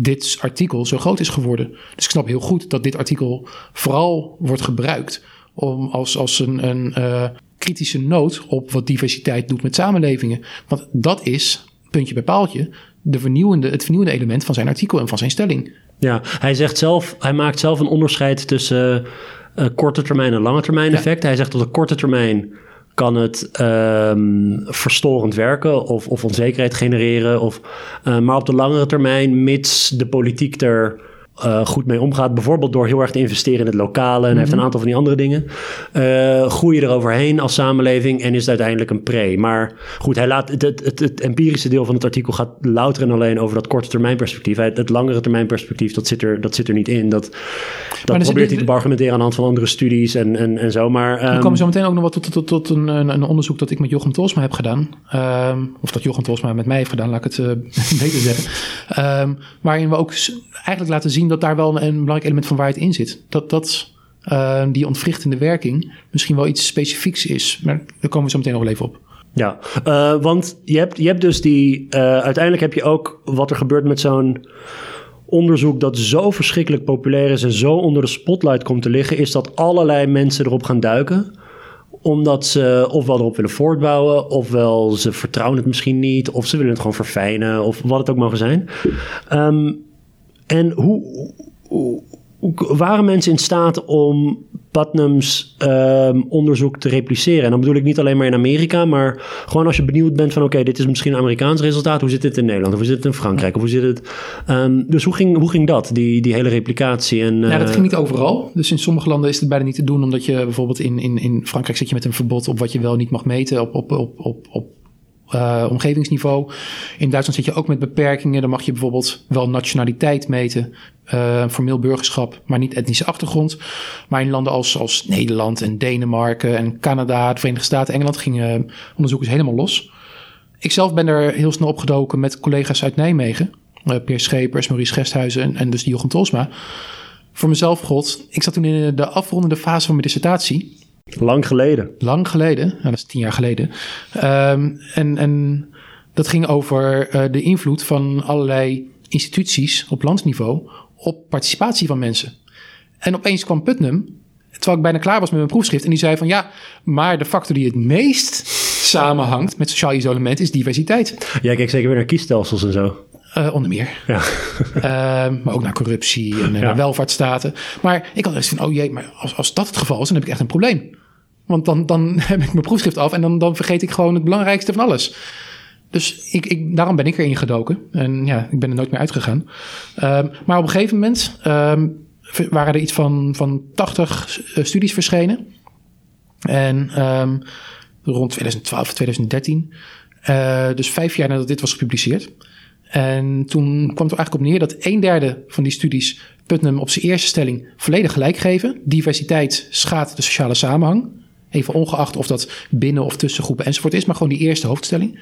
dit artikel zo groot is geworden. Dus ik snap heel goed dat dit artikel vooral wordt gebruikt om als, als een, een eh, kritische noot op wat diversiteit doet met samenlevingen. Want dat is, puntje bij paaltje, de vernieuwende, het vernieuwende element van zijn artikel en van zijn stelling. Ja, hij zegt zelf, hij maakt zelf een onderscheid tussen eh, korte termijn en lange termijn effecten. Hij zegt op de korte termijn kan het ehm, verstorend werken of, of onzekerheid genereren. Of, eh, maar op de langere termijn, mits de politiek er eh, goed mee omgaat. Bijvoorbeeld door heel erg te investeren in het lokale. En hij heeft een aantal van die andere dingen. Uh, groei je eroverheen als samenleving en is het uiteindelijk een pre. Maar goed, hij laat het, het, het, het empirische deel van het artikel gaat louter en alleen over dat korte termijn perspectief. Het, het langere termijn perspectief, dat zit er, dat zit er niet in. Dat, dat probeert hij te argumenteren aan de hand van andere studies en, en, en zo. Maar, um, we komen zo meteen ook nog wat tot, tot, tot, tot een, een, onderzoek dat ik met Jochem Tolsma heb gedaan. Um, of dat Jochem Tolsma met mij heeft gedaan, laat ik het uh, beter zeggen. Um, waarin we ook eigenlijk laten zien dat daar wel een, belangrijk element van waarheid in zit. Dat, dat uh, die ontwrichtende werking misschien wel iets specifieks is. Maar daar komen we zo meteen nog wel even op. Ja, uh, want je hebt, je hebt dus die. Uh, uiteindelijk heb je ook wat er gebeurt met zo'n onderzoek dat zo verschrikkelijk populair is en zo onder de spotlight komt te liggen, is dat allerlei mensen erop gaan duiken omdat ze ofwel erop willen voortbouwen, ofwel ze vertrouwen het misschien niet, of ze willen het gewoon verfijnen, of wat het ook mogen zijn. Um, en hoe, hoe, waren mensen in staat om Putnam's um, onderzoek te repliceren? En dan bedoel ik niet alleen maar in Amerika, maar gewoon als je benieuwd bent van oké, dit is misschien een Amerikaans resultaat. Hoe zit dit in Nederland? Of hoe zit het in Frankrijk? Of hoe zit het? Um, dus hoe ging, hoe ging dat, die, die hele replicatie? En, uh... Ja, dat ging niet overal. Dus in sommige landen is het bijna niet te doen, omdat je bijvoorbeeld in, in, in Frankrijk zit je met een verbod op wat je wel niet mag meten op, op, op, op, op uh, omgevingsniveau. In Duitsland zit je ook met beperkingen. Dan mag je bijvoorbeeld wel nationaliteit meten, uh, formeel burgerschap, maar niet etnische achtergrond. Maar in landen als, als Nederland en Denemarken en Canada, de Verenigde Staten, Engeland gingen onderzoekers helemaal los. Ik zelf ben er heel snel opgedoken met collega's uit Nijmegen. Uh, Peer Schepers, Maurice Gesthuizen en, en dus Jochem Tolsma. Voor mezelf god, ik zat toen in de afrondende fase van mijn dissertatie. Lang geleden. Lang geleden, nou, dat is tien jaar geleden. Um, en, en dat ging over uh, de invloed van allerlei instituties op landsniveau op participatie van mensen. En opeens kwam Putnam, terwijl ik bijna klaar was met mijn proefschrift, en die zei van ja, maar de factor die het meest samenhangt met sociaal isolement is diversiteit. Ja, kijk zeker weer naar kiesstelsels en zo. Uh, onder meer. Ja. uh, maar ook naar corruptie en ja. naar welvaartsstaten. Maar ik had eens van, oh jee, maar als, als dat het geval is, dan heb ik echt een probleem. Want dan, dan heb ik mijn proefschrift af en dan, vergeet ik gewoon het belangrijkste van alles. Dus ik, ik, daarom ben ik erin gedoken. En ja, ik ben er nooit meer uitgegaan. Um, maar op een gegeven moment um, waren er iets van, van 80 studies verschenen. En um, rond 2012, 2013. Uh, dus vijf jaar nadat dit was gepubliceerd. En toen kwam het er eigenlijk op neer dat een derde van die studies Putnam op zijn eerste stelling volledig gelijk geven. Diversiteit schaadt de sociale samenhang. Even ongeacht of dat binnen of tussen groepen enzovoort is, maar gewoon die eerste hoofdstelling.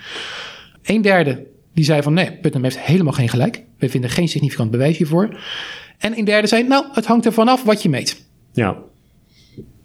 Een derde die zei van nee, Putnam heeft helemaal geen gelijk. We vinden geen significant bewijs hiervoor. En een derde zei, nou, het hangt ervan af wat je meet. Ja.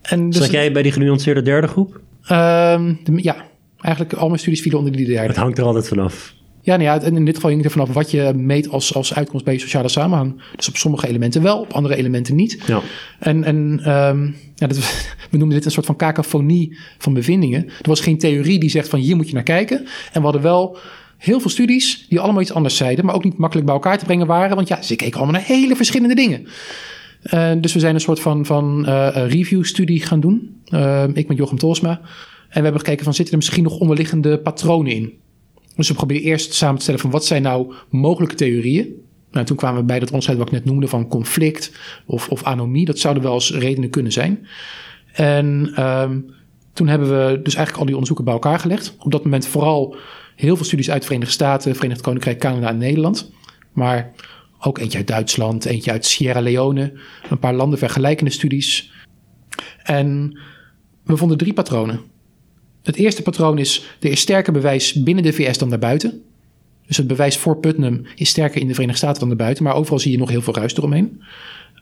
En dus Zat jij bij die genuanceerde derde groep? Um, de, ja, eigenlijk al mijn studies vielen onder die derde. Het hangt er altijd vanaf. Ja, nou ja, in dit geval hangt er vanaf wat je meet als, als uitkomst bij je sociale samenhang. Dus op sommige elementen wel, op andere elementen niet. Ja. En, en um, ja, dat, we noemen dit een soort van cacophonie van bevindingen. Er was geen theorie die zegt van hier moet je naar kijken. En we hadden wel heel veel studies die allemaal iets anders zeiden, maar ook niet makkelijk bij elkaar te brengen waren. Want ja, ze keken allemaal naar hele verschillende dingen. Uh, dus we zijn een soort van, van uh, review-studie gaan doen. Uh, ik met Jochem Tolsma. En we hebben gekeken van zitten er misschien nog onderliggende patronen in. Dus we proberen eerst samen te stellen van wat zijn nou mogelijke theorieën. Nou, toen kwamen we bij dat onderscheid wat ik net noemde van conflict of, of anomie. Dat zouden wel eens redenen kunnen zijn. En um, toen hebben we dus eigenlijk al die onderzoeken bij elkaar gelegd. Op dat moment vooral heel veel studies uit de Verenigde Staten, Verenigd Koninkrijk, Canada en Nederland. Maar ook eentje uit Duitsland, eentje uit Sierra Leone. Een paar landen vergelijkende studies. En we vonden drie patronen. Het eerste patroon is, er is sterker bewijs binnen de VS dan daarbuiten. Dus het bewijs voor Putnam is sterker in de Verenigde Staten dan daarbuiten, maar overal zie je nog heel veel ruis eromheen.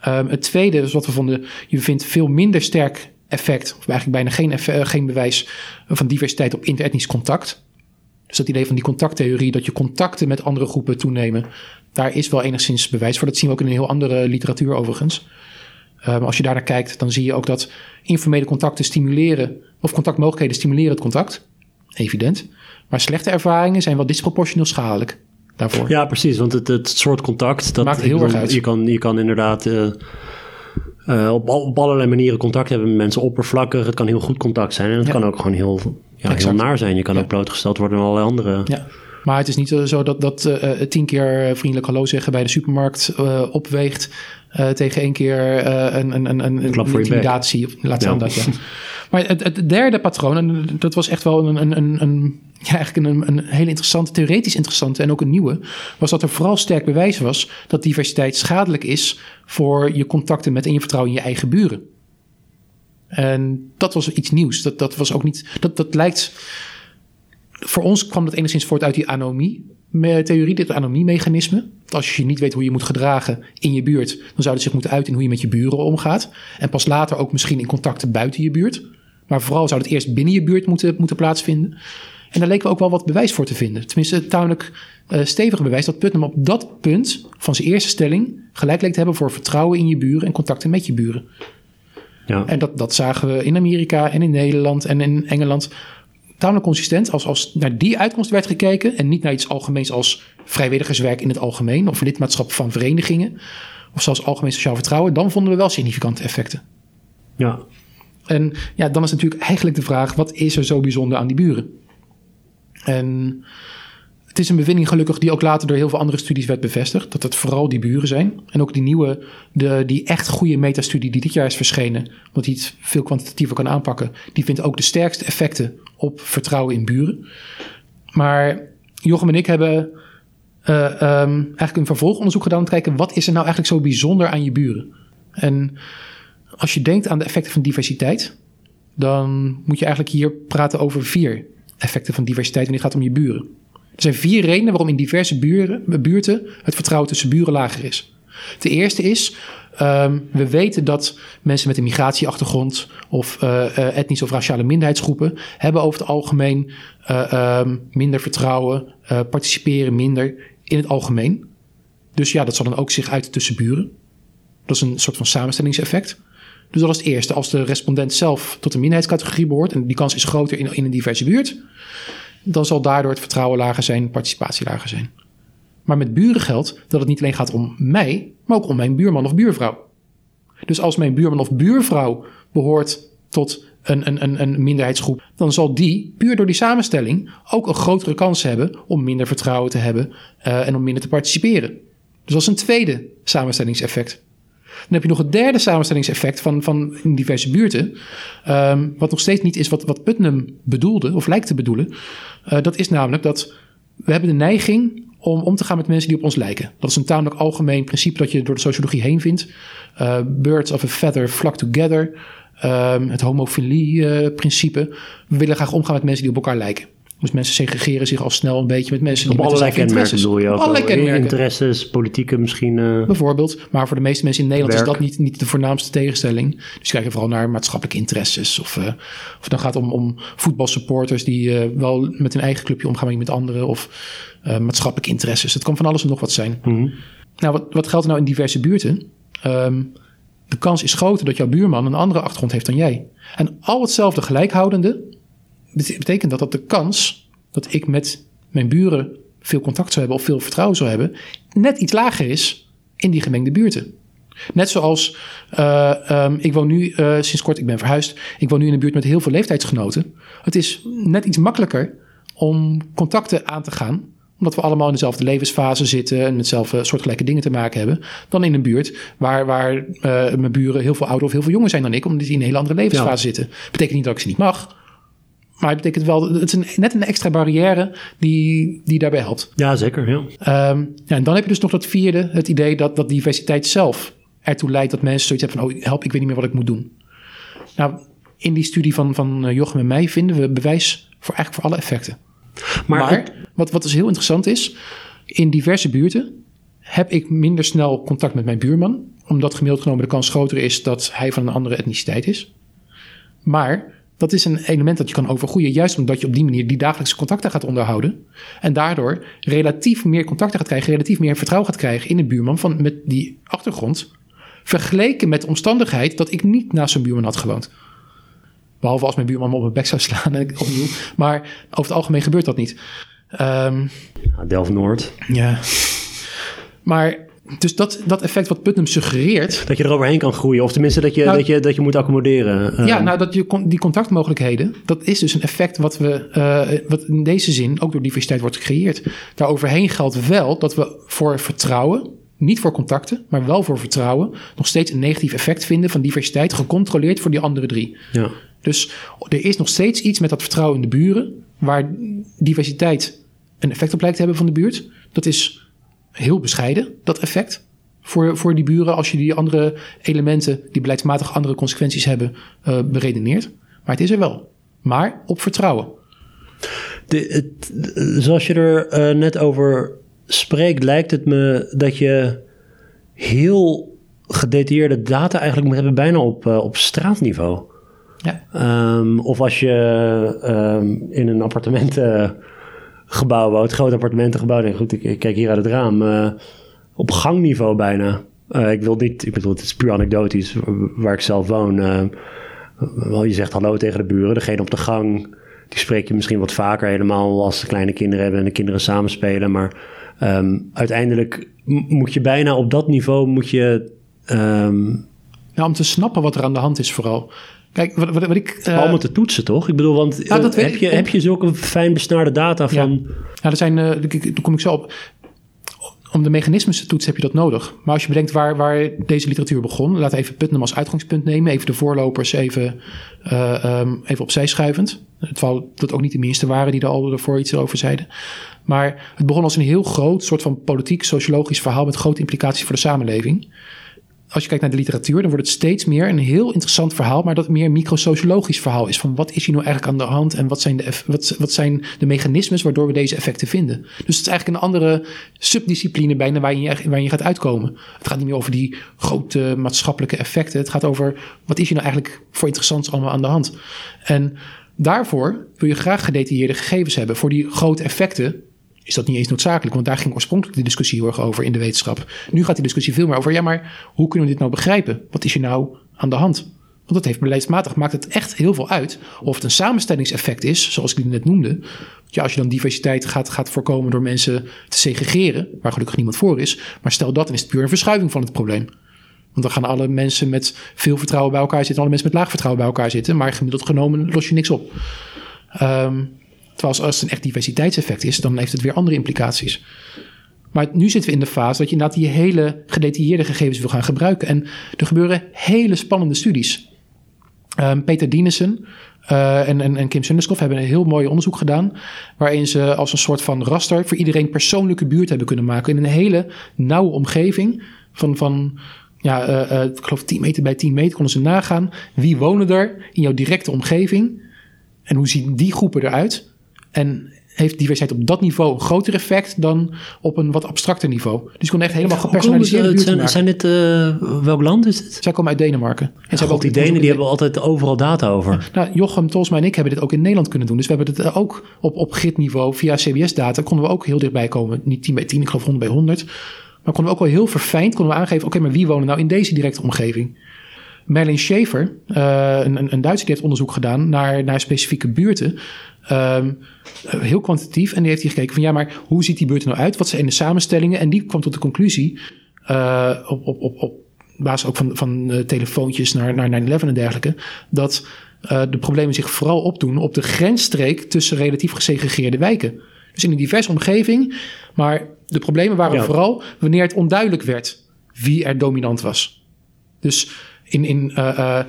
Um, het tweede is wat we vonden, je vindt veel minder sterk effect, of eigenlijk bijna geen, effect, geen bewijs van diversiteit op interetnisch contact. Dus dat idee van die contacttheorie, dat je contacten met andere groepen toenemen, daar is wel enigszins bewijs voor. Dat zien we ook in een heel andere literatuur overigens. Um, als je daar naar kijkt, dan zie je ook dat informele contacten stimuleren, of contactmogelijkheden stimuleren het contact. Evident. Maar slechte ervaringen zijn wel disproportioneel schadelijk daarvoor. Ja, precies. Want het, het soort contact... Dat, Maakt heel erg uit. Je kan, je kan inderdaad... Uh, uh, op, op allerlei manieren contact hebben met mensen. Oppervlakkig. Het kan heel goed contact zijn. En het ja. kan ook gewoon heel, ja, heel naar zijn. Je kan ja. ook blootgesteld worden aan allerlei andere Maar het is niet eh, zo dat, dat eh, eh, tien keer vriendelijk hallo zeggen bij de supermarkt eh, opweegt eh, tegen één keer eh, een, een, een, een, intimidatie. Of, laat Ja. staan dat, ja. Maar het, het derde patroon, en dat was echt wel een, een, een, een, ja, eigenlijk een, een hele interessante, theoretisch interessante en ook een nieuwe, was dat er vooral sterk bewijs was dat diversiteit schadelijk is voor je contacten met en je vertrouwen in je eigen buren. En dat was iets nieuws. Dat, dat was ook niet. Dat, dat lijkt. Voor ons kwam dat enigszins voort uit die anomie-theorie, dit anomie-mechanisme. Als je niet weet hoe je moet gedragen in je buurt, dan zou het zich moeten uiten in hoe je met je buren omgaat. En pas later ook misschien in contacten buiten je buurt. Maar vooral zou het eerst binnen je buurt moeten, moeten plaatsvinden. En daar leken we ook wel wat bewijs voor te vinden. Tenminste, tamelijk eh stevig bewijs dat Putnam op dat punt van zijn eerste stelling gelijk leek te hebben voor vertrouwen in je buren en contacten met je buren. Ja. En dat, dat zagen we in Amerika en in Nederland en in Engeland tamelijk consistent. Als, als naar die uitkomst werd gekeken en niet naar iets algemeens als vrijwilligerswerk in het algemeen of lidmaatschap van verenigingen of zelfs algemeen sociaal vertrouwen, dan vonden we wel significante effecten. ja. En ja, dan is natuurlijk eigenlijk de vraag: wat is er zo bijzonder aan die buren? En het is een bevinding gelukkig die ook later door heel veel andere studies werd bevestigd. Dat het vooral die buren zijn. En ook die nieuwe, de, die echt goede metastudie die dit jaar is verschenen. Omdat die het veel kwantitatiever kan aanpakken. Die vindt ook de sterkste effecten op vertrouwen in buren. Maar Jochem en ik hebben eh, ehm, eigenlijk een vervolgonderzoek gedaan om te kijken... wat is er nou eigenlijk zo bijzonder aan je buren? En als je denkt aan de effecten van diversiteit... dan moet je eigenlijk hier praten over vier effecten van diversiteit... wanneer het gaat om je buren. Er zijn vier redenen waarom in diverse buren, buurten het vertrouwen tussen buren lager is. De eerste is, um, we weten dat mensen met een migratieachtergrond of uh, uh, etnische of raciale minderheidsgroepen hebben over het algemeen uh, um, minder vertrouwen, participeren minder in het algemeen. Dus ja, dat zal dan ook zich uiten tussen buren. Dat is een soort van samenstellingseffect. Dus dat is het eerste. Als de respondent zelf tot een minderheidscategorie behoort en die kans is groter in, in een diverse buurt, dan zal daardoor het vertrouwen lager zijn, participatie lager zijn. Maar met buren geldt dat het niet alleen gaat om mij, maar ook om mijn buurman of buurvrouw. Dus als mijn buurman of buurvrouw behoort tot een, een, een, minderheidsgroep, dan zal die, puur door die samenstelling, ook een grotere kans hebben om minder vertrouwen te hebben uh, en om minder te participeren. Dus dat is een tweede samenstellingseffect. Dan heb je nog het derde samenstellingseffect van, van diverse buurten. Um, wat nog steeds niet is wat, wat Putnam bedoelde, of lijkt te bedoelen. Uh, dat is namelijk dat we hebben de neiging om om te gaan met mensen die op ons lijken. Dat is een tamelijk algemeen principe dat je door de sociologie heen vindt. Uh, birds of a feather flock together. Um, het homofilie-principe. Uh, we willen graag omgaan met mensen die op elkaar lijken. Dus mensen segregeren zich al snel een beetje met mensen die op allerlei kenmerken bedoel je ook. Allerlei kenmerken. Interesses, politieke misschien. Uh... Bijvoorbeeld. Maar voor de meeste mensen in Nederland Werk. is dat niet, niet de voornaamste tegenstelling. Dus kijken vooral naar maatschappelijke interesses. Of, uh, of dan gaat het om, om voetbalsupporters die uh, wel met hun eigen clubje omgaan, maar niet met anderen. Of maatschappelijke interesses. Het kan van alles en nog wat zijn. Mhm. Mm -hmm. Nou, wat, wat geldt er nou in diverse buurten? Um, de kans is groter dat jouw buurman een andere achtergrond heeft dan jij. En al hetzelfde gelijkhoudende betekent dat dat de kans dat ik met mijn buren veel contact zou hebben of veel vertrouwen zou hebben, net iets lager is in die gemengde buurten. Net zoals uh, um, ik woon nu uh, sinds kort, ik ben verhuisd, ik woon nu in een buurt met heel veel leeftijdsgenoten. Het is net iets makkelijker om contacten aan te gaan, omdat we allemaal in dezelfde levensfase zitten en met dezelfde soortgelijke dingen te maken hebben, dan in een buurt waar, waar uh, mijn buren heel veel ouder of heel veel jonger zijn dan ik, omdat die in een hele andere levensfase ja. zitten. Betekent niet dat ik ze niet mag. Maar het betekent wel, het is een, net een extra barrière die, die daarbij helpt. Ja, zeker. Ja. Um, ja, en dan heb je dus nog dat vierde, het idee dat, dat diversiteit zelf ertoe leidt dat mensen zoiets hebben van, oh help, ik weet niet meer wat ik moet doen. Nou, in die studie van, van Jochem en mij vinden we bewijs voor eigenlijk voor alle effecten. Maar, maar het... wat, wat dus heel interessant is, in diverse buurten heb ik minder snel contact met mijn buurman, omdat gemiddeld genomen de kans groter is dat hij van een andere etniciteit is. Maar dat is een element dat je kan overgroeien, juist omdat je op die manier die dagelijkse contacten gaat onderhouden. En daardoor relatief meer contacten gaat krijgen, relatief meer vertrouwen gaat krijgen in een buurman van, met die achtergrond. Vergeleken met de omstandigheid dat ik niet naast zo'n buurman had gewoond. Behalve als mijn buurman me op mijn bek zou slaan en ik opnieuw. Maar over het algemeen gebeurt dat niet. Um, ja, Delft-Noord. Ja. Maar dus dat, dat effect wat Putnam suggereert, Dat je er overheen kan groeien. Of tenminste dat je, Nou- dat je, dat je moet accommoderen. Eh, Ja, nou, dat je, die contactmogelijkheden, dat is dus een effect wat, we, eh, wat in deze zin ook door diversiteit wordt gecreëerd. Daaroverheen geldt wel dat we voor vertrouwen, niet voor contacten, maar wel voor vertrouwen, nog steeds een negatief effect vinden van diversiteit, gecontroleerd voor die andere drie. ja. Dus er is nog steeds iets met dat vertrouwen in de buren, waar diversiteit een effect op lijkt te hebben van de buurt. Dat is heel bescheiden, dat effect. Voor, voor die buren, als je die andere elementen, die beleidsmatig andere consequenties hebben, eh, beredeneert. Maar het is er wel. Maar op vertrouwen. De, het, zoals je er eh, net over spreekt, lijkt het me dat je heel gedetailleerde data eigenlijk moet hebben, bijna op, eh, op straatniveau. Ja. Ehm, of als je ehm, in een appartementengebouw woont, groot appartementengebouw, ik, goed, ik, kijk hier uit het raam, eh, op gangniveau bijna. Eh, ik wil niet, ik bedoel, het is puur anekdotisch waar ik zelf woon. eh, wel, je zegt hallo tegen de buren, degene op de gang, die spreek je misschien wat vaker, helemaal als ze kleine kinderen hebben en de kinderen samenspelen. Maar ehm, uiteindelijk moet je bijna op dat niveau moet je. ehm Nou, om te snappen wat er aan de hand is vooral. Kijk, wat, wat, wat ik... eh, allemaal te toetsen, toch? Ik bedoel, want Ja, dat eh, heb, ik. je, heb je zulke fijn besnaarde data Ja. van. Nou, er zijn, ik- daar kom ik zo op. Om de mechanismes te toetsen heb je dat nodig. Maar als je bedenkt waar, waar deze literatuur begon, laten we even Putnam als uitgangspunt nemen. Even de voorlopers even, eh, ehm, even opzij schuivend. Terwijl dat ook niet de minste waren die er al ervoor iets over zeiden. Maar het begon als een heel groot soort van politiek, sociologisch verhaal met grote implicaties voor de samenleving. Als je kijkt naar de literatuur, dan wordt het steeds meer een heel interessant verhaal, maar dat meer een microsociologisch verhaal is. Van wat is hier nou eigenlijk aan de hand en wat zijn de, wat, wat zijn de mechanismes waardoor we deze effecten vinden. Dus het is eigenlijk een andere subdiscipline bijna waar je, waar je gaat uitkomen. Het gaat niet meer over die grote maatschappelijke effecten. Het gaat over wat is hier nou eigenlijk voor interessants allemaal aan de hand. En daarvoor wil je graag gedetailleerde gegevens hebben. Voor die grote effecten is dat niet eens noodzakelijk. Want daar ging oorspronkelijk de discussie heel erg over in de wetenschap. Nu gaat die discussie veel meer over, ja, maar hoe kunnen we dit nou begrijpen? Wat is er nou aan de hand? Want dat heeft beleidsmatig, maakt het echt heel veel uit. Of het een samenstellingseffect is, zoals ik het net noemde. Ja, als je dan diversiteit gaat, gaat voorkomen door mensen te segregeren, waar gelukkig niemand voor is. Maar stel dat, dan is het puur een verschuiving van het probleem. Want dan gaan alle mensen met veel vertrouwen bij elkaar zitten, alle mensen met laag vertrouwen bij elkaar zitten. Maar gemiddeld genomen los je niks op. Ehm, terwijl als, het een echt diversiteitseffect is, dan heeft het weer andere implicaties. Maar nu zitten we in de fase dat je inderdaad die hele gedetailleerde gegevens wil gaan gebruiken. En er gebeuren hele spannende studies. Ehm, Peter Dienissen eh, en, en, en Kim Sunderskov hebben een heel mooi onderzoek gedaan. Waarin ze als een soort van raster voor iedereen persoonlijke buurt hebben kunnen maken. In een hele nauwe omgeving van, van ja, eh, eh, ik geloof 10 meter bij 10 meter konden ze nagaan. Wie wonen er in jouw directe omgeving? En hoe zien die groepen eruit? En heeft diversiteit op dat niveau een groter effect dan op een wat abstracter niveau? Dus je kon echt helemaal gepersonaliseerde buurten ze- maken. zijn, dit, eh, welk land is dit? Zij komen uit Denemarken. En ze hebben ook die Denen die hebben altijd overal data over. nou, Jochem Tolsma en ik hebben dit ook in Nederland kunnen doen. Dus we hebben het eh, ook op, op gridniveau via CBS-data konden we ook heel dichtbij komen. Niet 10 bij 10, ik geloof 100 bij 100. Maar konden we ook wel heel verfijnd konden we aangeven... oké, maar wie wonen nou in deze directe omgeving? Merlin Schaefer, eh, een, een, Duitser, die heeft onderzoek gedaan naar, naar specifieke buurten. Ehm, eh, heel kwantitatief. En die heeft hier gekeken van ja, maar hoe ziet die buurt er nou uit? Wat zijn de samenstellingen? En die kwam tot de conclusie, eh, op, op, op, op basis ook van, van telefoontjes naar, naar 9-11 en dergelijke, dat de problemen zich vooral opdoen op de grensstreek tussen relatief gesegregeerde wijken. Dus in een diverse omgeving, maar de problemen waren Ja. vooral wanneer het onduidelijk werd wie er dominant was. Dus in, in eh, eh,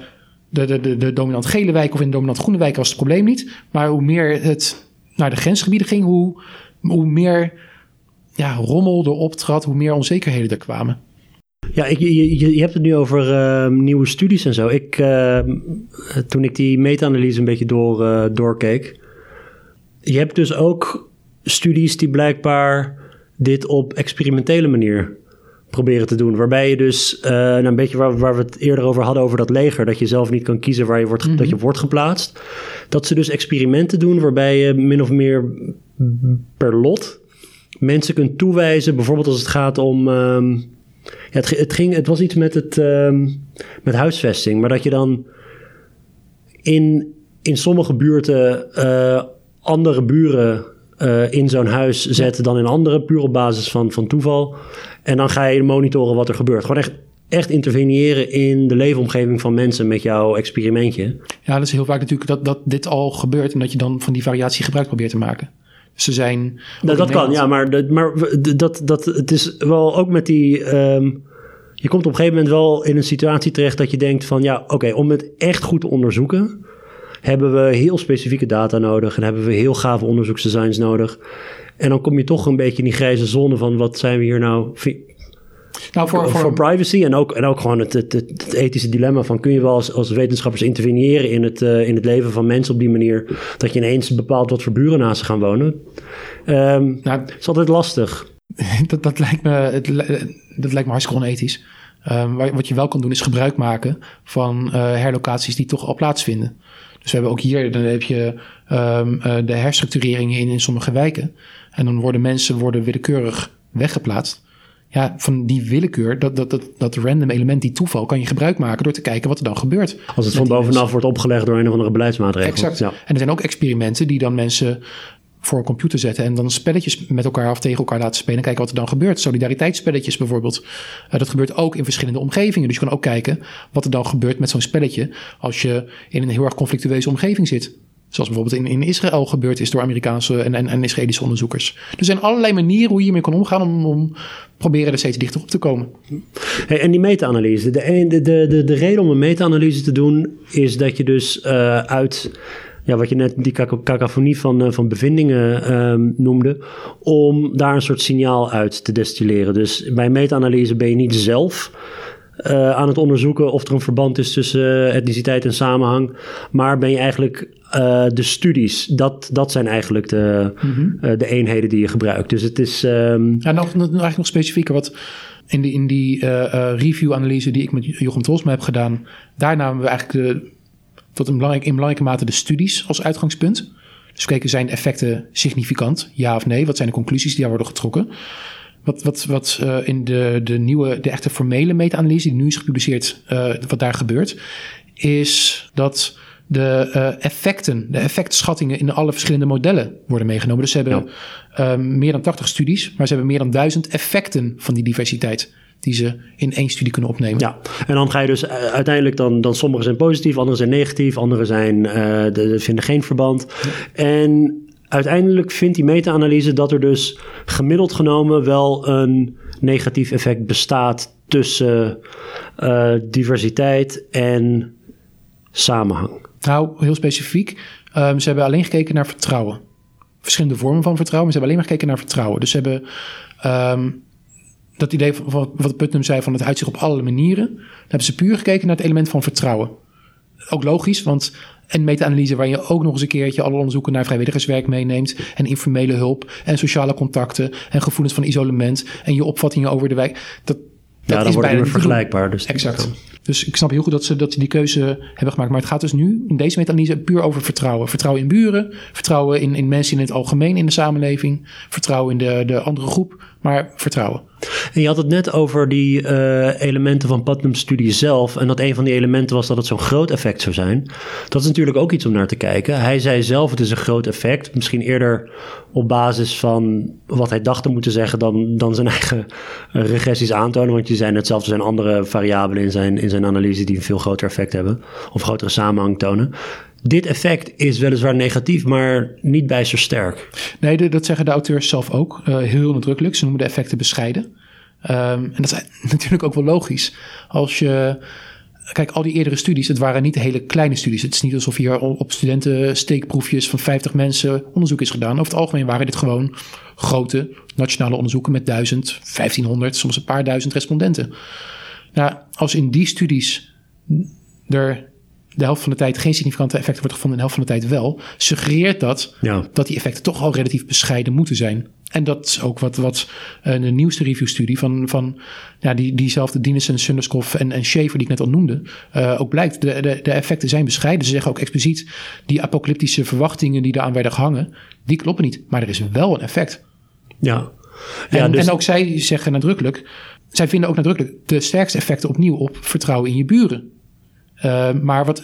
de, de, de, dominant gele wijk of in de dominant groene wijk was het probleem niet. Maar hoe meer het naar de grensgebieden ging, hoe, hoe meer ja, rommel er optrad, hoe meer onzekerheden er kwamen. Ja, ik, je, je, hebt het nu over eh, nieuwe studies en zo. Ik, eh, toen ik die meta-analyse een beetje door, eh, doorkeek. Je hebt dus ook studies die blijkbaar dit op experimentele manier proberen te doen. Waarbij je dus, eh, nou een beetje waar, waar we het eerder over hadden, over dat leger, dat je zelf niet kan kiezen waar je wordt, dat je wordt geplaatst. Dat ze dus experimenten doen waarbij je min of meer per lot mensen kunt toewijzen, bijvoorbeeld als het gaat om. ehm, ja, het, het, ging, het was iets met, het, ehm, met huisvesting, maar dat je dan in, in sommige buurten eh, andere buren eh, in zo'n huis zet dan in andere, puur op basis van, van toeval. En dan ga je monitoren wat er gebeurt. Gewoon echt, echt interveneren in de leefomgeving van mensen met jouw experimentje. Ja, dat is heel vaak natuurlijk dat, dat dit al gebeurt en dat je dan van die variatie gebruik probeert te maken. Dus ze zijn. Dat, dat kan, ja, maar, dat, maar dat, dat, het is wel ook met die. ehm, je komt op een gegeven moment wel in een situatie terecht dat je denkt van ja, oké, om het echt goed te onderzoeken, hebben we heel specifieke data nodig en hebben we heel gave onderzoeksdesigns nodig. En dan kom je toch een beetje in die grijze zone van wat zijn we hier nou Nou, voor, voor, voor, privacy en ook, en ook gewoon het, het, ethische dilemma van kun je wel als, als wetenschappers interveneren in het, eh, in het leven van mensen op die manier dat je ineens bepaalt wat voor buren naast ze gaan wonen. Ehm nou, is altijd lastig. dat, dat, lijkt me, het, dat lijkt me hartstikke onethisch. Ehm, wa- wat je wel kan doen is gebruik maken van eh, herlocaties die toch al plaatsvinden. Dus we hebben ook hier, dan heb je ehm, eh, de herstructureringen in, in sommige wijken. En dan worden mensen worden willekeurig weggeplaatst. Ja, van die willekeur, dat, dat, dat, dat random element, die toeval, kan je gebruik maken door te kijken wat er dan gebeurt. Als het van bovenaf wordt opgelegd door een of andere beleidsmaatregel. Exact. Ja. En er zijn ook experimenten die dan mensen voor een computer zetten en dan spelletjes met elkaar of tegen elkaar laten spelen en kijken wat er dan gebeurt. Solidariteitsspelletjes bijvoorbeeld. Eh, dat gebeurt ook in verschillende omgevingen. Dus je kan ook kijken wat er dan gebeurt met zo'n spelletje als je in een heel erg conflictueuze omgeving zit. Zoals bijvoorbeeld in, in Israël gebeurd is door Amerikaanse en, en, en Israëlische onderzoekers. Er zijn allerlei manieren hoe je hiermee kan omgaan om, om proberen er steeds dichter op te komen. Hey, en die meta-analyse. De, de, de, de reden om een meta-analyse te doen is dat je dus eh, uit ja, wat je net die cacophonie van, eh, van bevindingen ehm, noemde, om daar een soort signaal uit te destilleren. Dus bij meta-analyse ben je niet zelf eh, aan het onderzoeken of er een verband is tussen eh, etniciteit en samenhang, maar ben je eigenlijk de studies. Dat, dat zijn eigenlijk de, eh, de eenheden die je gebruikt. Dus het is. ehm, Ja, nog, nog, eigenlijk nog specifieker wat in die, in die review-analyse die ik met Jochem Trosma heb gedaan, daar namen we eigenlijk de, tot een belangrijk, in belangrijke mate de studies als uitgangspunt. Dus we keken, zijn effecten significant? Ja of nee? Wat zijn de conclusies die daar worden getrokken? Wat, wat, wat eh, in de, de nieuwe, de echte formele meta-analyse die nu is gepubliceerd, eh, wat daar gebeurt, is dat de eh, effecten, de effectschattingen in alle verschillende modellen worden meegenomen. Dus ze hebben meer dan 80 studies, maar ze hebben meer dan 1000 effecten van die diversiteit die ze in één studie kunnen opnemen. Ja, en dan ga je dus eh, uiteindelijk dan, dan sommige zijn positief, andere zijn negatief, andere zijn, de, de vinden geen verband. En uiteindelijk vindt die meta-analyse dat er dus gemiddeld genomen wel een negatief effect bestaat tussen eh, diversiteit en samenhang. Nou, heel specifiek. ehm, ze hebben alleen gekeken naar vertrouwen. Verschillende vormen van vertrouwen, maar ze hebben alleen maar gekeken naar vertrouwen. Dus ze hebben ehm, dat idee van wat Putnam zei van het uitzicht op alle manieren. Hebben ze puur gekeken naar het element van vertrouwen. Ook logisch, want een meta-analyse waar je ook nog eens een keertje alle onderzoeken naar vrijwilligerswerk meeneemt. En informele hulp en sociale contacten en gevoelens van isolement en je opvattingen over de wijk. Dat, Ja, dat dan is wordt bijna niet vergelijkbaar. Dus Exact. Dus ik snap heel goed dat ze, dat ze die keuze hebben gemaakt. Maar het gaat dus nu in deze meta-analyse puur over vertrouwen. Vertrouwen in buren, vertrouwen in, in mensen in het algemeen in de samenleving, vertrouwen in de, de andere groep, maar vertrouwen. En je had het net over die eh, elementen van Putnam's studie zelf. En dat een van die elementen was dat het zo'n groot effect zou zijn. Dat is natuurlijk ook iets om naar te kijken. Hij zei zelf het is een groot effect. Misschien eerder op basis van wat hij dacht te moeten zeggen dan, dan zijn eigen regressies aantonen. Want je zei net zelf, er zijn andere variabelen in zijn, in zijn analyse die een veel groter effect hebben. Of grotere samenhang tonen. Dit effect is weliswaar negatief, maar niet bijster sterk. Nee, dat zeggen de auteurs zelf ook. eh, heel nadrukkelijk. Ze noemen de effecten bescheiden. Ehm, en dat is natuurlijk ook wel logisch. Als je. Kijk, al die eerdere studies, het waren niet hele kleine studies. Het is niet alsof hier op studenten steekproefjes van 50 mensen onderzoek is gedaan. Over het algemeen waren dit gewoon grote nationale onderzoeken met 1000, 1500, soms een paar duizend respondenten. Nou, als in die studies er de helft van de tijd geen significante effecten wordt gevonden en de helft van de tijd wel, suggereert dat Ja. dat die effecten toch al relatief bescheiden moeten zijn. En dat is ook wat, wat eh, de nieuwste reviewstudie van, van ja, die, diezelfde Dinesen, Sunderskov en, en Schaefer die ik net al noemde, eh, ook blijkt. De, de, de effecten zijn bescheiden. Ze zeggen ook expliciet, die apocalyptische verwachtingen die eraan werden gehangen, die kloppen niet. Maar er is wel een effect. Ja. En, ja dus, en ook zij zeggen nadrukkelijk, zij vinden ook nadrukkelijk de sterkste effecten opnieuw op vertrouwen in je buren. Uh, maar wat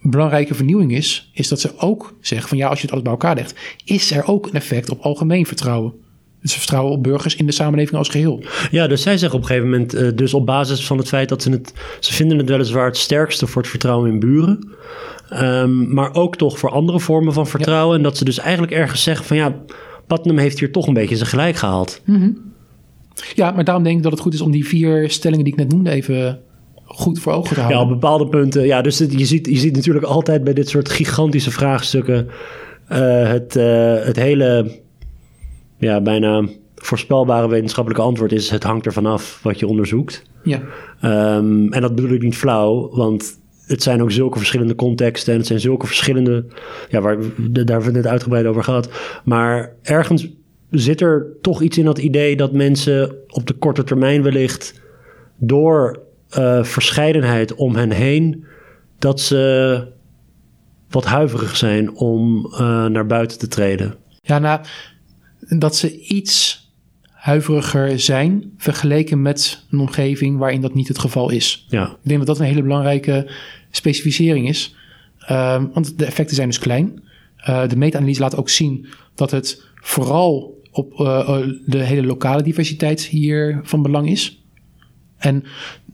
belangrijke vernieuwing is, is dat ze ook zeggen van ja, als je het alles bij elkaar legt, is er ook een effect op algemeen vertrouwen. Dus vertrouwen op burgers in de samenleving als geheel. Ja, dus zij zeggen op een gegeven moment, uh, dus op basis van het feit dat ze het, ze vinden het weliswaar het sterkste voor het vertrouwen in buren, um, maar ook toch voor andere vormen van vertrouwen. Ja. En dat ze dus eigenlijk ergens zeggen van ja, Putnam heeft hier toch een beetje zijn gelijk gehaald. Mm -hmm. Ja, maar daarom denk ik dat het goed is om die vier stellingen die ik net noemde even goed voor ogen te houden. Ja, op bepaalde punten. Ja, dus het, je, ziet, je ziet natuurlijk altijd bij dit soort gigantische vraagstukken uh, het, uh, het hele, ja, bijna voorspelbare wetenschappelijke antwoord is: het hangt ervan af wat je onderzoekt. Ja. Um, en dat bedoel ik niet flauw, want het zijn ook zulke verschillende contexten en het zijn zulke verschillende, ja, waar, daar hebben we het net uitgebreid over gehad. Maar ergens zit er toch iets in dat idee dat mensen op de korte termijn wellicht door uh, verscheidenheid om hen heen, dat ze wat huiverig zijn om uh, naar buiten te treden. Ja, nou, dat ze iets huiveriger zijn vergeleken met een omgeving waarin dat niet het geval is. Ja. Ik denk dat dat een hele belangrijke specificering is. Uh, want de effecten zijn dus klein. Uh, de meta-analyse laat ook zien dat het vooral op de hele lokale diversiteit hier van belang is. En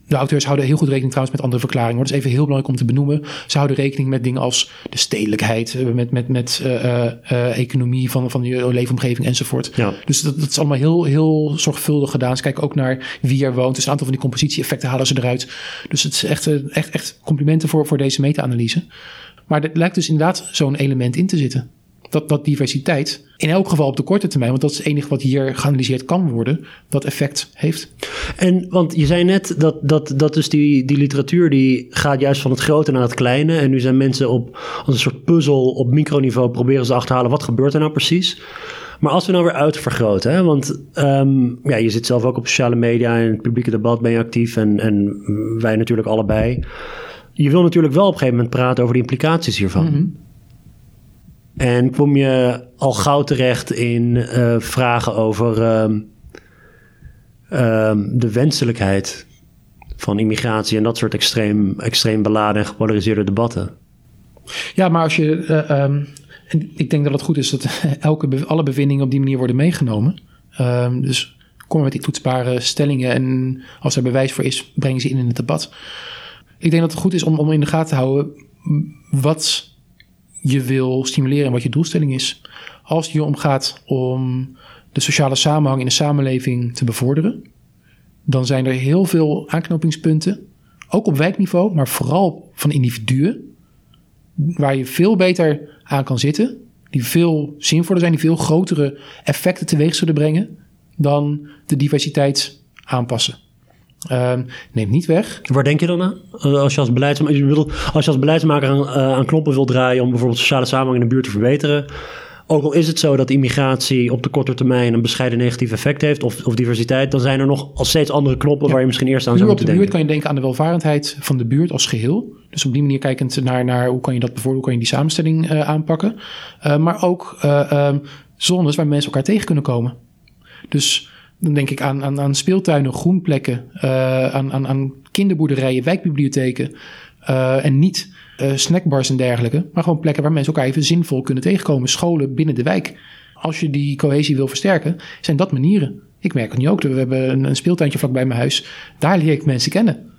de auteurs houden heel goed rekening trouwens met andere verklaringen. Dat is even heel belangrijk om te benoemen. Ze houden rekening met dingen als de stedelijkheid, met, met, met uh, uh, economie van, van je leefomgeving enzovoort. Ja. Dus dat, dat is allemaal heel, heel zorgvuldig gedaan. Ze kijken ook naar wie er woont. Dus een aantal van die compositie-effecten halen ze eruit. Dus het is echt, echt, echt complimenten voor, voor deze meta-analyse. Maar er lijkt dus inderdaad zo'n element in te zitten. Dat, dat diversiteit, in elk geval op de korte termijn, want dat is het enige wat hier geanalyseerd kan worden, dat effect heeft. En want je zei net dat, dat, dat dus die, die literatuur die gaat juist van het grote naar het kleine. En nu zijn mensen op als een soort puzzel op microniveau proberen ze achterhalen wat gebeurt er nou precies. Maar als we nou weer uitvergroten, hè, want um, ja, je zit zelf ook op sociale media en het publieke debat ben je actief en, en wij natuurlijk allebei. Je wil natuurlijk wel op een gegeven moment praten over de implicaties hiervan. Mm-hmm. En kom je al gauw terecht in uh, vragen over uh, uh, de wenselijkheid van immigratie en dat soort extreem, extreem beladen en gepolariseerde debatten. Ja, maar als je. Um, ik denk dat het goed is dat elke, alle bevindingen op die manier worden meegenomen. Dus kom met die toetsbare stellingen en als er bewijs voor is, breng ze in in het debat. Ik denk dat het goed is om, om in de gaten te houden wat je wil stimuleren en wat je doelstelling is. Als het hier om gaat om de sociale samenhang in de samenleving te bevorderen, dan zijn er heel veel aanknopingspunten, ook op wijkniveau, maar vooral van individuen, waar je veel beter aan kan zitten, die veel zinvoller zijn, die veel grotere effecten teweeg zullen brengen dan de diversiteit aanpassen. Uh, neemt niet weg. Waar denk je dan aan? Als je als, beleidsmaker, als je als beleidsmaker aan, uh, aan knoppen wil draaien om bijvoorbeeld sociale samenhang in de buurt te verbeteren. Ook al is het zo dat immigratie op de korte termijn een bescheiden negatief effect heeft, of, of diversiteit, dan zijn er nog al steeds andere knoppen ja. waar je misschien eerst aan zou moeten denken. Op de buurt kan je denken aan de welvarendheid van de buurt als geheel. Dus op die manier kijkend naar, naar hoe kan je dat bijvoorbeeld, hoe kan je die samenstelling uh, aanpakken. Uh, maar ook uh, zones waar mensen elkaar tegen kunnen komen. Dus dan denk ik aan, aan, aan speeltuinen, groenplekken, uh, aan, aan, aan kinderboerderijen, wijkbibliotheken. Uh, en niet uh, snackbars en dergelijke, maar gewoon plekken waar mensen elkaar even zinvol kunnen tegenkomen. Scholen binnen de wijk. Als je die cohesie wil versterken, zijn dat manieren. Ik merk het nu ook. We hebben een, een speeltuintje vlakbij mijn huis. Daar leer ik mensen kennen.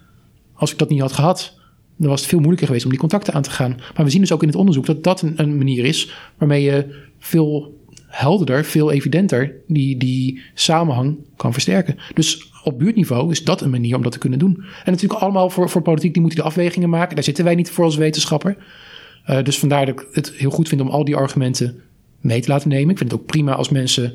Als ik dat niet had gehad, dan was het veel moeilijker geweest om die contacten aan te gaan. Maar we zien dus ook in het onderzoek dat dat een, een manier is waarmee je veel helderder, veel evidenter die, die samenhang kan versterken. Dus op buurtniveau is dat een manier om dat te kunnen doen. En natuurlijk allemaal voor, voor politiek, die moeten de afwegingen maken. Daar zitten wij niet voor als wetenschapper. Uh, dus vandaar dat ik het heel goed vind om al die argumenten mee te laten nemen. Ik vind het ook prima als mensen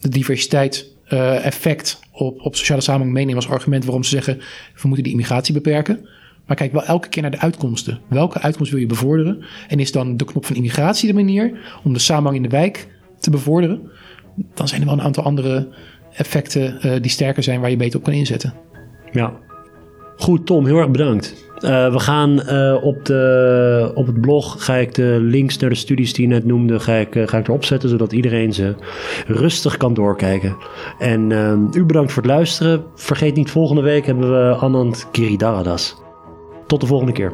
de diversiteit uh, effect op, op sociale samenhang meenemen als argument waarom ze zeggen we moeten die immigratie beperken. Maar kijk wel elke keer naar de uitkomsten. Welke uitkomst wil je bevorderen? En is dan de knop van immigratie de manier om de samenhang in de wijk te bevorderen? Dan zijn er wel een aantal andere effecten uh, die sterker zijn waar je beter op kan inzetten. Ja. Goed, Tom, heel erg bedankt. Uh, we gaan uh, op, de, op het blog ga ik de links naar de studies die je net noemde, ga ik, ga ik erop zetten, zodat iedereen ze rustig kan doorkijken. En u bedankt voor het luisteren. Vergeet niet, volgende week hebben we Anand Giridharadas. Tot de volgende keer.